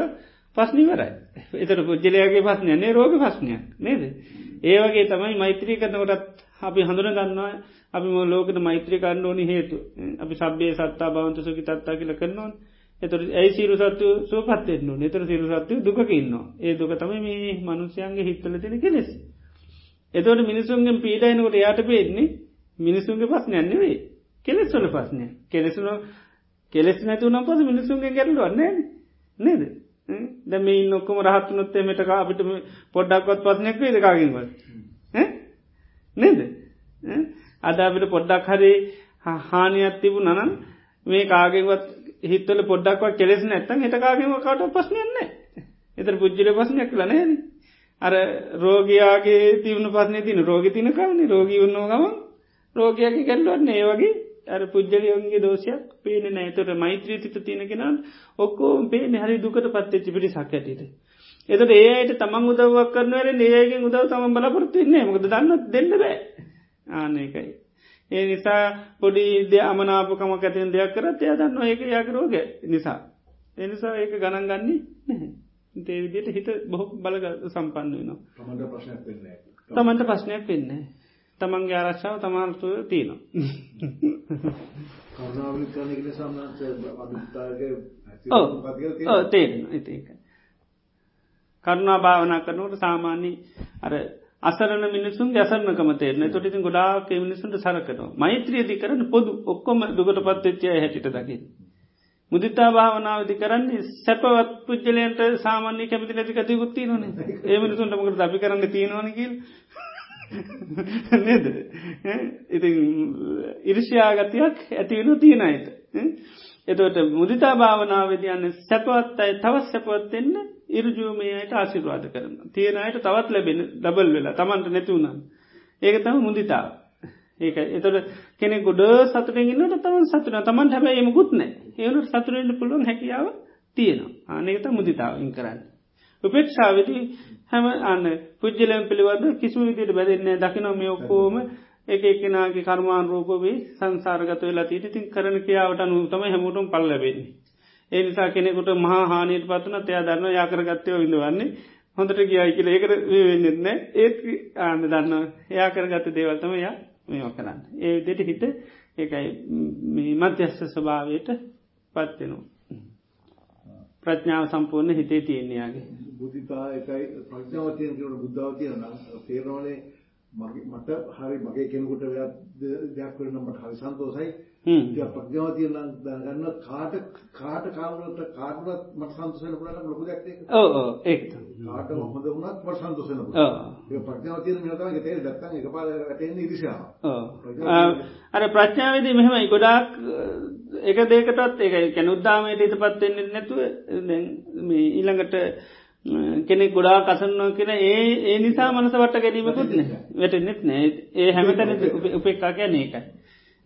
පස්නිවරයි එතර පුද්ජලයාගේ පස්නයන්නේ රෝග පස්නයක් නේද? ඒවගේ තමයි මෛත්‍රී කරනකොටත් අපි හඳුන ගන්නවා අපි ලෝකට මෛත්‍රී කරන්න ඕනි හේතු. අපි සබ්බේ සත්තා බවන්ත සුකි තත්තා කියල කරනවා එතර ඇයි සිරු සත්තු සූපත්වෙන්න නතර සිරු සත්තු දුකකින්න ඒ දුක තම මේ මනුෂ්‍යයන්ගේ හිත්තල තින කෙලෙස්. එතවට මිනිසුන්ගෙන් පීඩයනකොට යායට පේෙන්නේ මිනිසුන්ගේ පස්නයන්නේ වේ කෙලෙස් වල පස්නය කෙලෙසුන කෙලෙස් නැතු නම් පස මිනිසුන්ගේ ගැරලුවන්නේ නේද? ද මේ නොක්කම රහත් නොත්තේ මෙටක අපිට පොඩ්ඩක්වත් පස්නයක් වේ දෙකාගෙන්ව නේද? අද අපිට පොඩ්ඩක් හරි හානියක් තිබු නනම් මේ කාගෙන්වත් හිත්තල පොඩ්ඩක්ව කෙලෙස් නැත්තන් හිටකාගෙම කට පස්නයන්න එතර පුද්ජල පස්නයක් ලනෑන අර රෝගයාගේ තිවුණු පස්නේ තින රෝග තින කවන රෝගී වන්නෝ ගම රෝගයාගේ කැල්ලුවන්න ඒ වගේ අර පුද්ජලයන්ගේ දෝෂයක් පේන නෑතොට මෛත්‍රී තිත තියෙනගෙනන් ඔක්කෝ පේ හරි දුකට පත්තච්චි පිටි සක්කඇටට එතට ඒයට තමන් උදවක් කරනවර ඒයගෙන් උදව තම බලපොරත්තුන්නේ මොකද දන්න දෙන්න බෑ. ආනකයි ඒ නිසා පොඩි ද අමනාපකම ඇතින් දෙයක් කරත් එය දන්න ඒක යාක රෝග නිසා. එනිසා ඒක ගණන් ගන්නේ නැහැ. විදියට හිත බොහො බලග සම්පන්න වෙනවා. තමන්ට ප්‍රශ්නයක් වෙන්නේ. තමන්ගේ ආරක්ෂාව තමාන්තු තියනවා. තේරෙන ඒක. කරුණා භාවනා කරනකට සාමාන්‍ය අර අසරන මිනිසුන් ගැසරනකම තේරන තොටිති ගොඩාක් මිනිසුන්ට සරකනවා. මෛත්‍රියදි කරන්න පොදු ඔක්කොම දුකට පත්වෙච්චය හැටිට දකිින්. මුදිතා භාවනාවදි කරන්නේ සැපවත් පුද්ජලයන්ට සාමාන්‍ය කැමති නැති කති ගුත්ති නොන ඒ මිනිසුන්ට මකට අපි කරන්න තියෙනවනකිල් නේද? ඉති ඉරිෂයාගතියක් ඇතිවෙන තියෙනයිත එතවට මුදිතා භාවනාවදයන්න සැපවත් අයි තවත් සැපවත්වෙන්න ඉරජූමයට ආශිරවාද කරන. තියෙනයට තවත් ලැබෙන ඩබල් වෙලා තමන්ට නැතිවුණන්. ඒක තම මුදිතාව. ඒක එතොට කෙනෙ ගොඩ සතුරෙන්ගන්නට තම සතුන තමන් හැබ එමකුත්න ඒවනට සතුරෙන්ට පුළුවන් හැකියාව තියෙනවා ආනකත මුදිතාවින් කරන්න. උපේක්ෂාවදී හැම අන්න පුද්ජලයම් පිළිවද කිසු විදිට බැදන්න දකිනොම ඔක්කෝම එක එකනාගේ කර්මාන් රූපවී සංසාරගත වෙලා තිීට තින් කරන කියාවට අනුතම හැමෝටම් පල්ලබෙන්නේ. ඒ නිසා කෙනෙකුට මහා හානයට පත්වන තයා දන්න යාකරගත්තයව විඳවන්නේ හොඳට ගියයි කියල ඒකර වෙන්නෙත්න ඒත් ආන්න දන්න එයා කරගත්ත දේවල්තම යා මේෝ කරන්න. ඒ දෙට හිත ඒකයි මධ්‍යස්ස ස්වභාවයට පත්වෙනවා. ප්‍රඥාව සම්පූර්ණ හිතේ තියෙනයාගේ. බුද්ධිතා එකයි ප්‍රඥාවතියන් කියනට බුද්ධාවතියන නම් තේරවානේ මට හරි මගේ කෙනෙකුට දෙයක් කරන මට හරි සන්තෝසයි ප්‍රඥාව තියෙන දැනගන්න කාට කාට කාවලට කාටවත් මට සන්තෝෂ වෙන්න පුළුවන් ලොකු දෙයක් ඒක. ඔව් ඔව් ඒක තමයි. කාට හොඳ වුණත් මට සන්තෝෂ වෙන්න පුළුවන්. ඔව්. ඒක ප්‍රඥාව තියෙන මිනිහ තමයි තේරෙන්නේ නැත්තම් එකපාර වැටෙන්නේ ඉරිසියාව. ඔව්. අර ප්‍රඥාවේදී මෙහෙමයි ගොඩාක් එක දෙයකටත් ඒක කියන්නේ උද්දාමයට හිතපත් වෙන්නේ නැතුව දැන් මේ ඊළඟට කෙනෙක් ගොඩා කසන්නවා කියෙන ඒ ඒ නිසා මනස වට ගැනීමකුත් වැටෙන්නෙත් නෑ ඒ හැමතැන උපෙක්කා කියන ඒකයි.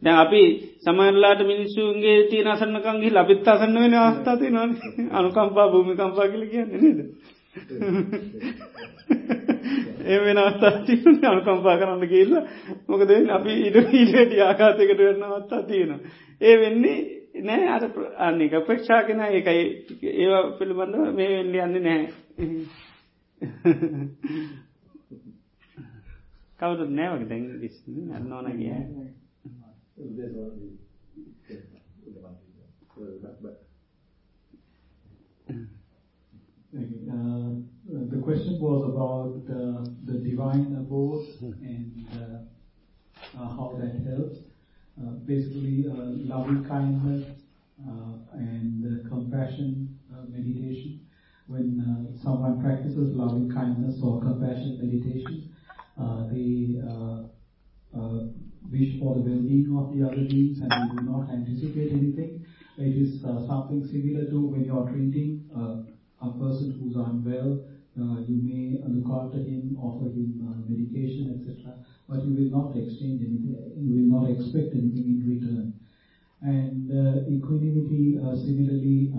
දැ අපි සමරලාට මිනිස්සුන්ගේ තිය අසන්නකන්ගේ ලබිත් අසන්න වෙන අවස්ථාති නො අනුකම්පා භූමිකම්පා කියල කියන්න නේද. ඒ වෙන අවස්ථාති අනුකම්පා කරන්න කියල්ල මොකද අපි ඉඩ ඊට ආකාතයකට වෙන්න අවස්ථා තියෙනවා. ඒ වෙන්නේ නෑ අර අන්නක ප්‍රක්ෂා කෙන ඒකයි ඒවා පිළිබඳව මේ වෙල්ලි යන්න නෑ. කවුරුත් නෑවක දැන් අන්න ඕන කිය. Of the. Uh, was about uh, the divine abode and uh, uh, how that helps. Uh, basically, uh, loving kindness uh, and uh, compassion uh, meditation. When uh, someone practices loving kindness or compassion meditation, uh, they uh, uh, wish for the well-being of the other beings and you do not anticipate anything. It is uh, something similar to when you are treating uh, a person who's unwell. Uh, you may look after him, offer him uh, medication, etc. But you will not exchange anything. You will not expect anything in return. And uh, equanimity, uh, similarly,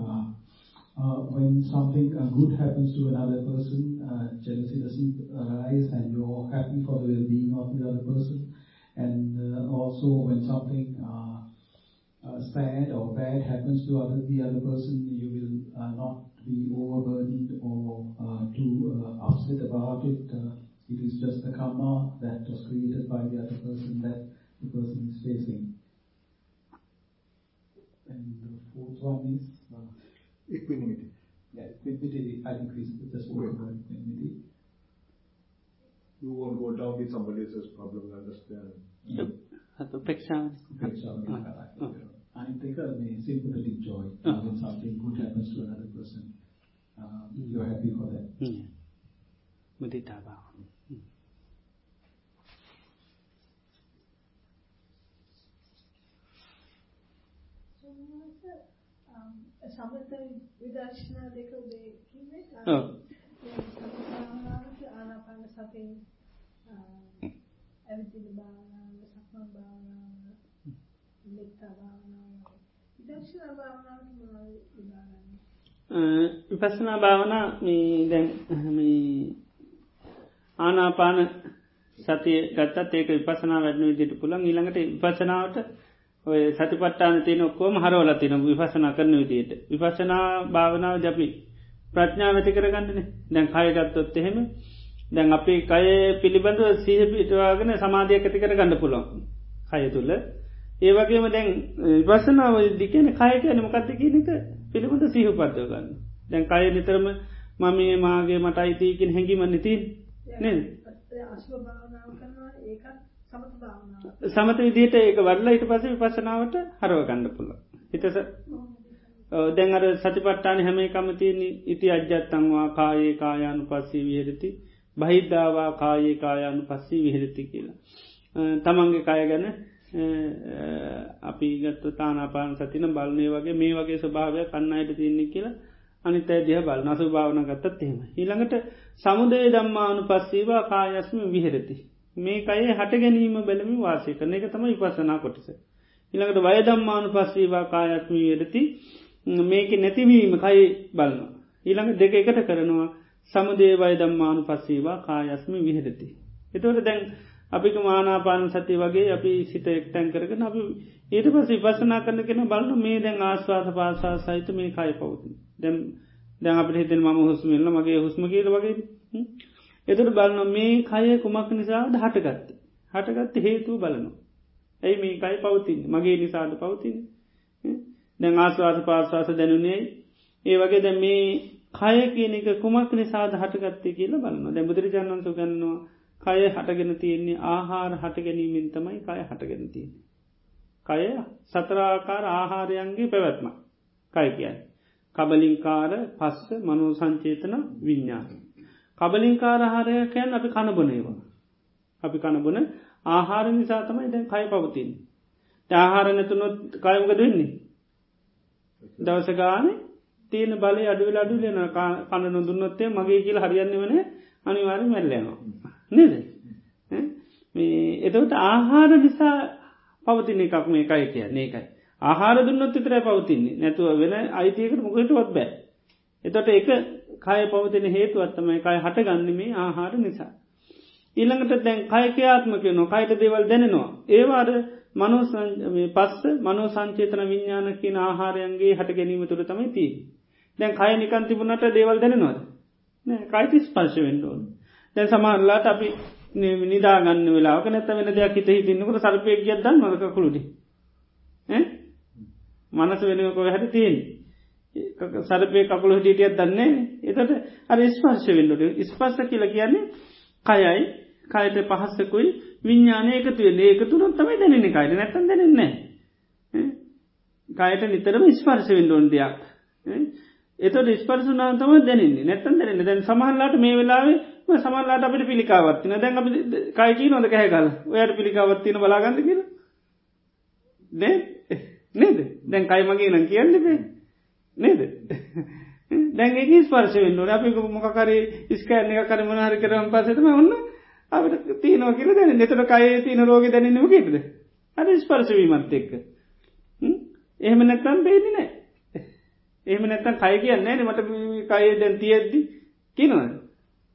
when something good happens to another person, jealousy doesn't arise, and you're happy for the well-being of the other person. And uh, also, when something uh, uh, sad or bad happens to other, the other person, you will not be overburdened or too upset about it. It is just the karma that was created by the other person that the person is facing. And the fourth one is equanimity. yeah, equanimity. I think we just spoke about equanimity you won't go down with somebody else's problem, understand? The Upeksha. Upeksha. I take a sympathetic joy when something good happens to another person. You're happy for that. Yeah. Mudita bhava. Oh. ඇවිදින භාවනාව සක්මන් භාවනාව මෙත්තා භාවනාව විදර්ශනා භාවනාවට මොනවද උදාහරණ විපස්සනා භාවනා මේ දැන් මේ ආනාපාන සතිය ගත්තත් ඒක විපසනා වැඩන විදිට පුළන් ඊළඟට විපසනාවට ඔය සතිපට්ටාන තියෙන ඔක්කෝම හරවල තින විපසනා කරන විදියට විපසනා භාවනාව ජපි ප්‍රඥාව ඇති කරගන්නන. දැන් කයගත්තොත් එහෙම දැන් අපි කය පිළිබඳව සහ පිටවාගෙන සමාධයක් ඇති කර ගන්න පුළුවන්. කය තුළ. ඒවගේම දැන් විපසනාව දිකන කය කියන මොකක්ද කියනක පිළිබඳ සහ පත්ව ගන්න. දැන් කය නිතරම මම මාගේ මට අයිතියකින් හැඟීම නති නේද? අශුව භාවනාව කරනවා ඒකත් සමත විදියට ඒක වඩලා ඊට පස විපසනාවට හරව ගන්න පුළ හිතස දැන් අර සතිපට්ටාන හැම කමතියන ඉති අජ්‍යත්තංවා කායේ කායානු පස්සී විහරති බහිද්ධවා කායේ කායානු පස්සී විහරති කියලා. තමන්ගේ කය ගැන අපි ගත්ත තානාපාන සතින බලනය වගේ මේ වගේ ස්වභාවයක් කන්නයට තියන්නේ කියලා අනිත දිහ බල නසු භාවන ගත්තත් එහෙම. ඊළඟට සමුදේ දම්මානු පස්සීවා කායස්ම විහරති. මේ අයේ හට ගැනීම බැලමි වාසය කරන එක තමයි පසනා කොටස. ඉළඟට වයදම්මානු පස්සීවා කායත්මී වෙරති මේක නැතිවීම කයි බලන්න. ඊළඟ දෙක එකට කරනවා සමුදේවය දම්මානු පස්සීවා කායස්ම විහරති. එතවට දැන් අපික මානාපාන සති වගේ අපි සිත එක්තැන් කරගෙන අපි ඊට පස විපසනා කරන කෙන බලන්න මේ දැන් ආස්වාද පාසා සහිත මේ කයි පවති. දැම් දැන් අපට හිතෙන ම හුස්මල්ල මගේ හුස්ම කියල වගේ එතුට බලන්න මේ කය කුමක් නිසාද හටගත්ත. හටගත්ත හේතුව බලනවා. ඇයි මේ කයි පවතින් මගේ නිසාද පවතින. දැන් ආස්වාද පාස්වාස දැනුනේ ඒ වගේ දැ මේ කය කියන එක කුමක් නිසාද හටගත්තේ කියලා බලන්න දැ බුදුරජාණන්සු ගන්නවා කය හටගෙන තියෙන්නේ ආහාර හට ගැනීමෙන් තමයි කය හටගෙන තියෙන්නේ. කය සතරාකාර ආහාරයන්ගේ පැවැත්ම කය කියයි. කබලින්කාර පස්ස මනෝ සංචේතන විඤ්ඥාන. කබලින්කාරහාරයකයන් අපි කණබනේවා. අපි කණබන ආහාර නිසා තමයි දැන් කය පවතින්. ආහාර නැතුනොත් කයමක දෙන්නේ. දවස ගාන තියෙන බලය අඩුවල අඩුලන කණ නොදුන්නොත්තේ මගේ කියල හරියන්න වන අනිවාරි මැල්ලයනවා. නේද මේ එතවට ආහාර නිසා පවතින එකක් මේ එකයි කිය ඒකයි. ආහාර දුන්නොත් විතරයි පවතින්නේ නැතුව වෙන අයිතියකට මොකටවත් බෑ. එතොට එක කය පවතින හේතුවත්තමයි කය හට ගන්න මේ ආහාර නිසා. ඊළඟට දැන් කයකයාත්මක නොකයිට දේවල් දැනෙනවා. ඒවාට මනෝ පස්ස මනෝ සංචේතන විඤ්ඥාන කියන ආහාරයන්ගේ හට ගැනීම තුළ තමයි තිී. දැන් කය නිකන් තිබුණට දේවල් දැනෙනවාද. කයිති ස්පර්ශ වෙන්ඩෝන්. දැන් සමහරලාට අපි නිදාගන්න වෙලාක නැත වෙන දෙයක් හිත හිතින්නකට සල්පය ගියදන්න මක කළුඩි. මනස වෙනකො හැට තියෙන් සරපය කකුළු හිටියත් දන්නේ එතට අර ස්පර්ශ වෙන්ඩට ස්පර්ස කියල කියන්නේ කයයි කයට පහස්සකුයි විඤ්ඥානය එකතු වෙන්නේ. ඒක තුරොත් තමයි දැනෙන කයිට නැතන් දැනෙන්නේ කයට නිතරම ස්පර්ශ වෙන්ඩෝන් දෙයක්. එත ස්පර්සුනාතම දැනන්නේ. නැත්තන් දැනන්න. දැන් සමහල්ලාට මේ වෙලාවේ සමල්ලාට අපට පිළිකාවත්තින දැන් අප කයකී නොද කෑගල ඔයට පිළිකාවත්තින බලාගන්න කියල? නේ නේද? දැන් කයි මගේ නම් කියන්න බේ. නේද? දැන්ගේ ස්පර්ශ වෙන්ඩුව අපි මොකරි ස්කෑන එක කර මනහරි කරම් පසතම ඔන්න අපට තියනෝ කියල දැන නතට කයේ තියන රෝග දැනන්නම කියටද අද ස්පර්ශවීමත් එක්ක. එහෙම නැත්තම් බේදි නෑ. එහෙම නැත්තම් කය කියන්නේ මට කය දැන් තියෙද්දි කියනවද?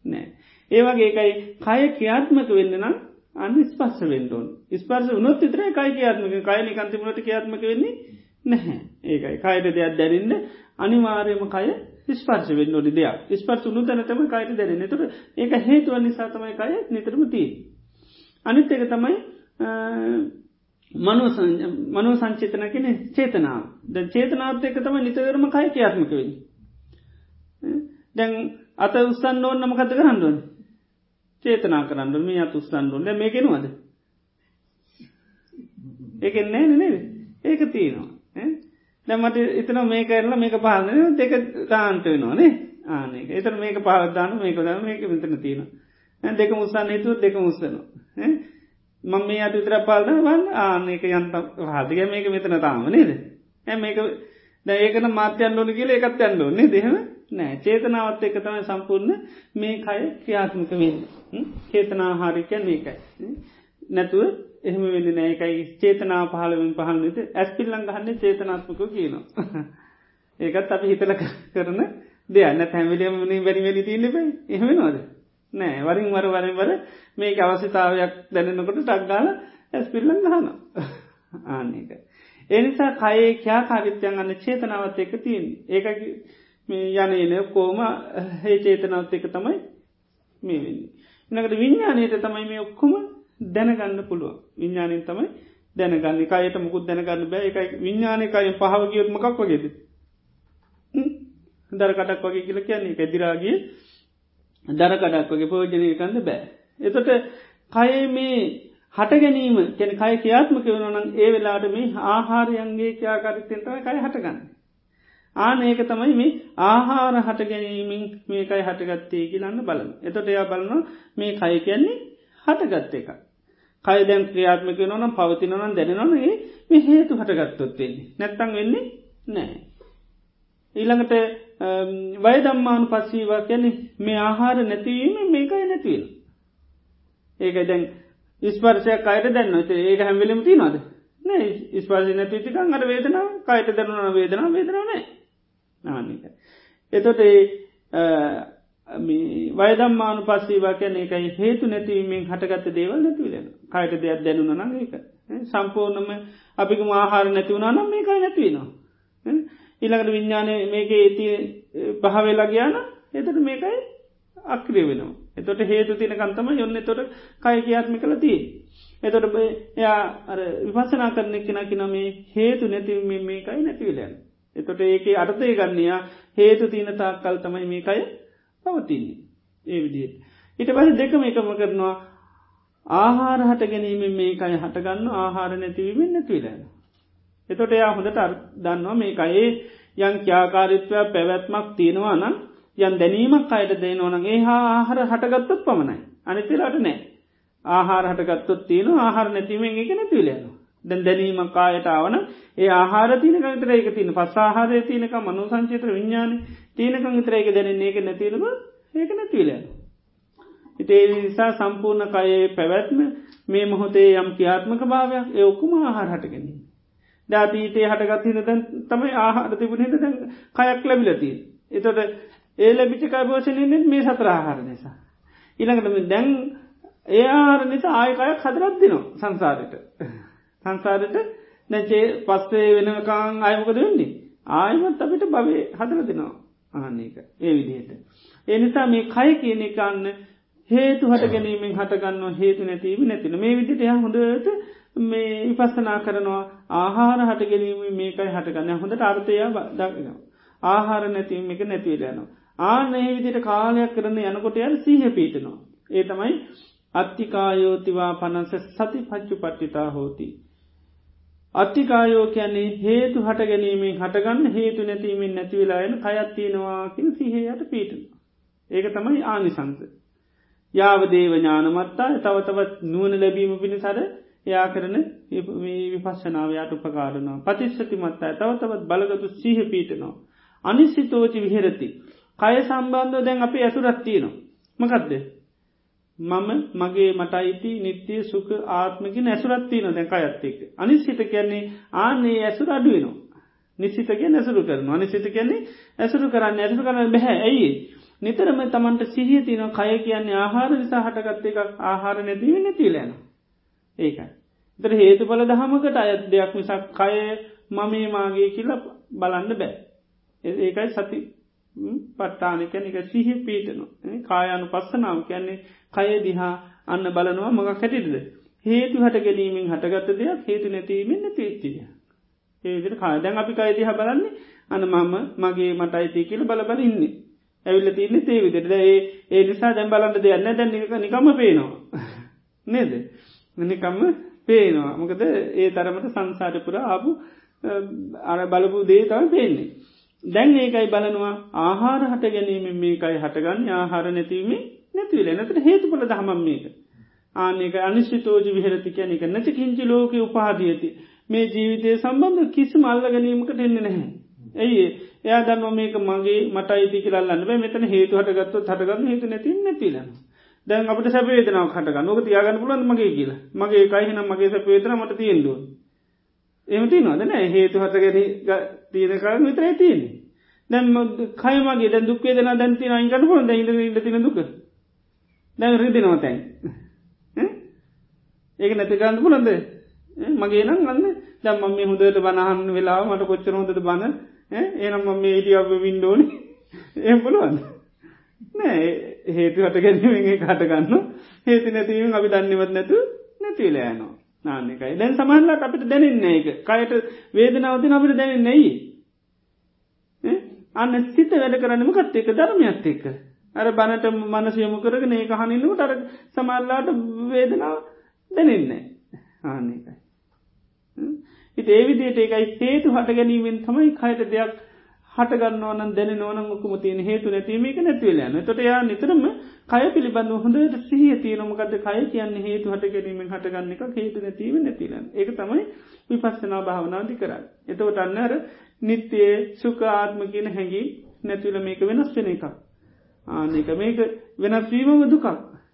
නෑ. ඒවගේ එකයි කය ක්‍රියාත්මක වෙන්න නම් අන්න ස්පස්ස වෙන්ටෝන් ස්පර්ස උනොත් විතර කයි ක්‍රියාත්මක කය නිකන්තිමට ක්‍රියාත්මක වෙන්නේ නැහැ. ඒකයි. කයට දෙයක් දැරන්න අනිවාර්යම කය ස්පර්ශ වෙන්න ොඩි දෙයක්. ස්පර්ස උුණු තැනතම කයට දැරන්න තුර ඒක හේතුව නිසා තමයි කය නිතරම තිී. අනිත් එක තමයි මනු සංචේතන කෙන චේතනාව. ද චේතනාවත් එක තම නිතරම කය ක්‍රියාත්මක වෙන්න. දැන් අත උස්සන්න ඕන්න නමකත කරන්නුවන් චේතනා කරන්න මේ අත උස්සන්නුවන් දැ මේ කෙනවාද ඒක නෑ නේ ඒක තියෙනවා. දැමට එතන මේ කරලා මේක පාලන දෙක තාන්ත වෙනවානේ ආනක එතර මේක. පාලදාන මේක දම මේක මෙතන තියෙන දෙක මුස්සන්න හිතුව දෙක මුස්සනවා මං මේ අත විතර පාලන වන් ආනක යන්තම් හදික මේක මෙතන තාම නේද? ඇ මේක දැඒකන මාත්‍යයන් ලොන කියල එකත් යන්න ඕන්නේ දෙහම නෑ. චේතනාවත් එක තමයි සම්පූර්ණ මේ කය ක්‍රියාත්මක වෙන්න. චේතනාහාරිකයන් මේකයි නැතුව එහෙම වෙන්න නෑකයි චේතනා පහලවින් පහල්නත ඇස් පිල්ලං ගහන්න චේතනාත්මක කියනවා. ඒකත් අපි හිතල කරන දෙයන්න තැමිලියම වනි වැනි වැනි තිීලබයි එහෙමෙනවාද නෑ වරින් වර වරින් වර මේක අවශ්‍යතාවයක් දැනෙනකොට ටක්ගාල ඇස් පිල්ලං ගහන ආනක එනිසා කයේ ක්‍යාකාරිත්‍යයන් අන්න චේතනාවත් එක තියෙන් ඒක මේ යනන කෝම හේ චේතනාවත් එක තමයි මේ වෙන්නේ. එනකට විඤ්ඥානයට තමයි මේ ඔක්කොම දැනගන්න පුළුව විඤ්ඥානයෙන් තමයි දැනගන්න. කායට මුකුත් දැනගන්න බෑ. එකයි විඤ්ඥානකයි පහව ගියොත් මකක් වගේද? දරකටක් වගේ කියල කියන්නේ. ඇදිරාගේ දරකඩක් වගේ පෝජනය කන්න බෑ. එතොට කයේ මේ හට ගැනීම කැන කය ක්‍රියාත්මක වෙනනම් ඒ වෙලාට මේ ආහාරයන්ගේ ක්‍යාකාරිත්තෙන් තමයි කයි හටගන්න. ආන ඒක තමයි මේ ආහාර හට ගැනීමින් මේකයි හටගත්තේ කියලන්න බලන. එතොට එයා බලන මේ කය කියන්නේ හටගත්ත එක. කය දැන් ක්‍රියාත්මක නොනම් පවතිනනම් දැනනනේ මේ හේතු හටගත්තොත්වෙන්නේ. නැත්තං වෙන්නේ නෑ. ඊළඟට වයදම්මානු පස්සීවා කියන්නේ මේ ආහාර නැතිවීම මේකයි නැතිවෙන. ඒක දැන් ස්පර්ශයක් අයට දැන්න ඒක හැමිලිම තිනවාද නෑ ස්පර්ශ නැතිතිකන් අට වේදනාව කයට දැනුන වේදනා වේදනාවනේ නානික. එතොට වයදම්මානු පස්සීවා කියන එකයි හේතු නැතිවීමෙන් හටගත්ත දේවල් නැතිවලෙන කයට දෙයක් දැනුන නම් ඒක සම්පූර්ණම අපික ආහාර නැතිවුණා නම් මේකයි නැතිවෙනවා. ඉළඟට විඤ්ඥානය මේක ඒති පහවෙලා ගයාන එතට මේකයි අක්‍රිය වෙනවා. එතොට හේතු තින කන්තම යොන්න තොට කය කියාත්මි කළ තිය. එතොට එයා විපසනා කරන කෙන කිනමේ හේතු නැතිව මේකයි නැතිවලයන්. එතොට ඒක අර්ථය ගන්නයා හේතු තියන තාක් කල් තමයි මේකයි පවතින්නේ. ඒ විදියට. ඉට පස දෙකම එකම කරනවා ආහාර හට ගැනීම මේකයි හටගන්න ආහාර නැතිවීමෙන් නැතිවලන්න. එතොට එයා හොඳට දන්නවා මේකයේ යං ක්‍යාකාරිත්වය පැවැත්මක් තියෙනවා නම් යන් දැනීමක් අයට දෙනවන ඒ හා ආහාර හටගත්තොත් පමණයි. අනිතිරට නෑ. ආහාර හටගත්තොත් තියෙන ආහාර නැතිවෙන් එක නැතිවලයන දැන් දැනීමක් කායට ආවන ඒ ආහාර තියනකතර ඒක තින පස්සාහාරය තියනක මනු සංචිත්‍ර විඤ්ඥාන තියනකං විතරේක දැනන්නේ. ඒක නැතිලම ඒක නැතිවලයන ඉතේ නිසා සම්පූර්ණ කයේ පැවැත්ම මේ මොහොතේ යම් ක්‍යාත්මක භාවයක් ඒ ඔක්කුම ආහාර හටගැනීම ධාතීතේ හටගත් හිද දැන් තමයි ආහාර තිබුණහිද දැන් කයක් ලැබිලතිී එතොට ඒ ලැබිචි කයිපෝෂණයෙන් මේ සතර ආහාර නිසා. ඉළඟට දැන් ඒ ආර නිසා ආයකයක් හදරත් දිනවා සංසාරයට. සංසාරයට නැචේ පස්සේ වෙනකාං අයමකද වෙන්නේ. ආයමත් අපිට බවේ හදර දෙනවා ආන්නේක ඒ විදිහයට. ඒ නිසා මේ කය කියන එකන්න හේතු හට ගැනීමෙන් හටගන්න හේතු නැතිීම නැතින මේ විදිට ය හොඳට මේ විපස්සනා කරනවා ආහාර හට ගැනීම මේකයි හටගන්න හොඳට අර්ථය දකිනවා. ආහාර නැතිවීම එක නැතිවලයනවා. ආනේ විදිට කාලයක් කරන්න යනකොට යන සීහ පීටනවා. ඒ තමයි අත්තිකායෝතිවා පනස සති පච්චු පට්ටිතා හෝති. අත්තිකායෝ කියන්නේ හේතු හට ගැනීමෙන් හටගන්න හේතු නැතිීමෙන් නැතිවෙලායන කයත්තියෙනවාකින් සිහයට පීටන. ඒක තමයි ආනිසංස. යාවදේව ඥානමත්තා තව තවත් නුවන ලැබීම පිණිසර එයා කරන විපස්සනාවයාට උපකාරනවා පතිශ්ෂති මත්තා තව තවත් බලගතු සීහ පීටනවා. අනිස්සිතෝචි විහෙරති. කය සම්බන්ධ දැන් අපි ඇසුරත්තියනවා. මකදද? මම මගේ මට අයිති නිත්‍යය සුක ආත්මකි ඇසුරත්ති නො දැක අත්තෙක් අනිසිත කියන්නේ ආනේ ඇසුර අඩුවනවා නිසිතක ඇසුරු කරන අනිසිත කියන්නේ ඇසුරු කරන්න ඇසුරු කරන්න බැහැ ඇයි නිතරම තමන්ට සිහිය තින කය කියන්නේ ආහාර නිසා හටගත්ත එකක්. ආහාර නැතිව නැතිලෑන ඒකයි. තර හේතු බල දහමකට අයත් දෙයක් මිසක් කය මමේ මාගේ කියල බලන්න බෑ. ඒකයි සති පට්ටානක නික සිහි පීටන කායනු පස්සනාව කියන්නේ කය දිහා අන්න බලනවා මඟ කැටිටද හේතු හට ගැනීමෙන් හටගත්ත දෙයක් හේතු නැතිීමෙන් නැතිච්චිය ඒවිට කාදැන් අපි කයිදිහ බලන්නේ අන මම මගේ මට අයිති කියල බලබල ඉන්නේ. ඇවිල්ල තියන්නේ තේ විදිට ඒ ඒ නිසා දැම් බලන්න දෙයන්න දැන් නිකම පේනවා. නේද? නිකම්ම පේනවා. මොකද ඒ තරමට සංසාරපුර ආපු අර බලපු දේ තම පේන්නේ. දැන් ඒකයි බලනවා ආහාර හට ගැනීම මේකයි හටගන්න. ආහාර නැතිවීම නැතිවල නැතට හේතුපල දහමම් මේක. ආනෙක අනිශ්ිතෝජි විහරති කියන එක. නැති කිංචි ලෝක උපාදියති මේ ජීවිතය සම්බන්ධ කිසි මල්ල ගැනීමකට එන්න නැහැ. ඇයි එයා දන්න මේක මගේ මට අයිති කියලන්න බෑ. මෙතන හේතු හටගත්තු හටගන්න හේතු නැති නැතිලන්න. දැන් අපට සැපේදනාව කටග නොක තියාගන්න පුලන් මගේ කියලා? මගේ කයිහිනම් මගේ සැපේතන මට තියෙන්දුව. එමති නොදන හේතු හටගෙන තියෙනකාර විතරයි තියෙන්නේ. දැම් කයමගේ දැ දුක්ේ දන දැන්ති අයිගන්න පුල ද ඉ තින දුක? දැන් රිදිනවා තැන්. ඒක නැති ගන්න පුළන්ද මගේ නම් අන්න දම් මේ හොදට බනහන් වෙලා මට කොච්චර හොඳට බන ඒනම් මම මේ ඉඩිය වින්ඩෝන එම් පුළුවන් නෑ හේතු හට ගැනීමේ කටගන්න හේතු නැතිවීම අපි දන්නවත් නැතු නැතිලයනවා නාන්නකයි දැන් සමහල්ලට අපිට දැනෙන්නේ එක කයට වේදනාවතින අපිට දැනෙන්නේයි අන්න සිත වැඩ කරන්නම කත් එක ධර්මයක්ත් එක්ක අර බනට මනසයමු කරගෙන ඒ හනින්නට අර සමල්ලාට වේදනාව දැනෙන්නේ ආන්නේකයි. ඉට ඒවිදියට ඒකයි හේතු හට ගැනීමෙන් තමයි කයට දෙයක් හටගන්නවන දැන නොන මුකුම තියන හේතු නැතිීමක නැතිවලයන තොට යා නිතරම කය පිළිබඳ හොඳට සිහිය තියනොමකද කය කියන්න? හේතු හට ගැනීමෙන් හටගන්න එක හේතු නැතිව නැතිලන් ඒක තමයි විපස්සනා භාවනාදි කරන්න. එතවට අන්නර නිත්‍යයේ සුක ආත්ම කියන හැඟි නැතිවල මේක වෙනස් වෙන එකක්. ආනක මේක වෙනස් වීමම දුකක්.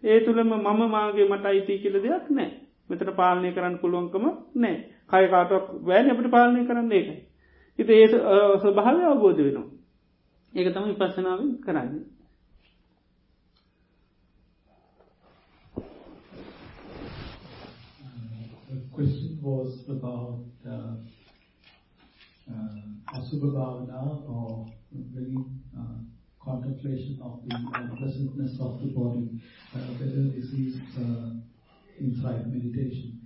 ඒ තුළම මම මාගේ මට අයිති කියල දෙයක් නෑ මෙතට පාලනය කරන්න පුළුවන්කම නෑ කයකාටක් වැෑන් අපට පාලනය කරන්න ඒකයි. ඉති ඒ ස්වභාවය අවබෝධ වෙනවා. ඒක තම විපස්සනාවෙන් කරන්න. question was about uh, uh, Asubha Bhavana or bringing uh, contemplation of the unpleasantness of the body, uh, whether this is uh, insight meditation.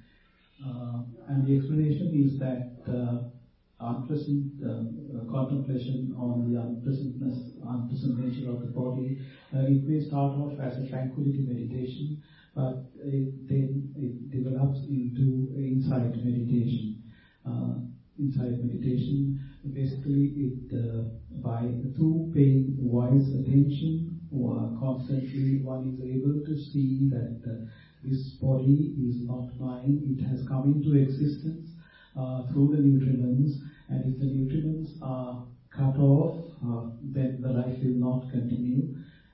Uh, and the explanation is that uh, unpleasant uh, contemplation on the unpleasantness, unpleasant nature of the body, it may start off as a tranquility meditation, but it, then it develops into insight meditation. insight meditation, basically it by through paying wise attention constantly one is able to see that uh, this body is not mine, it has come into existence. uh, through the nutriments and if the nutriments are cut off, uh, then the life will not continue.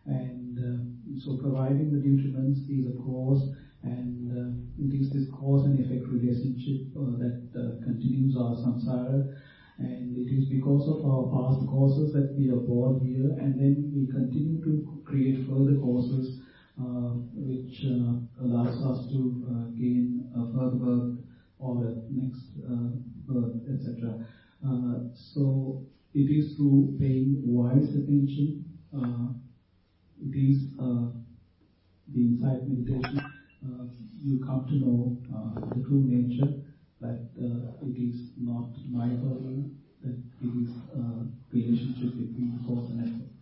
And uh, so providing the nutriments is a cause and uh, it is this cause and effect relationship uh, that continues our samsara. And it is because of our past causes that we are born here, and then we continue to create further causes uh, which uh, allows us to uh, gain further birth or next birth, et uh, So It is through paying wise attention. It is the insight meditation. You come to know the true nature, that it is not my burden, that it is relationship between cause and effect.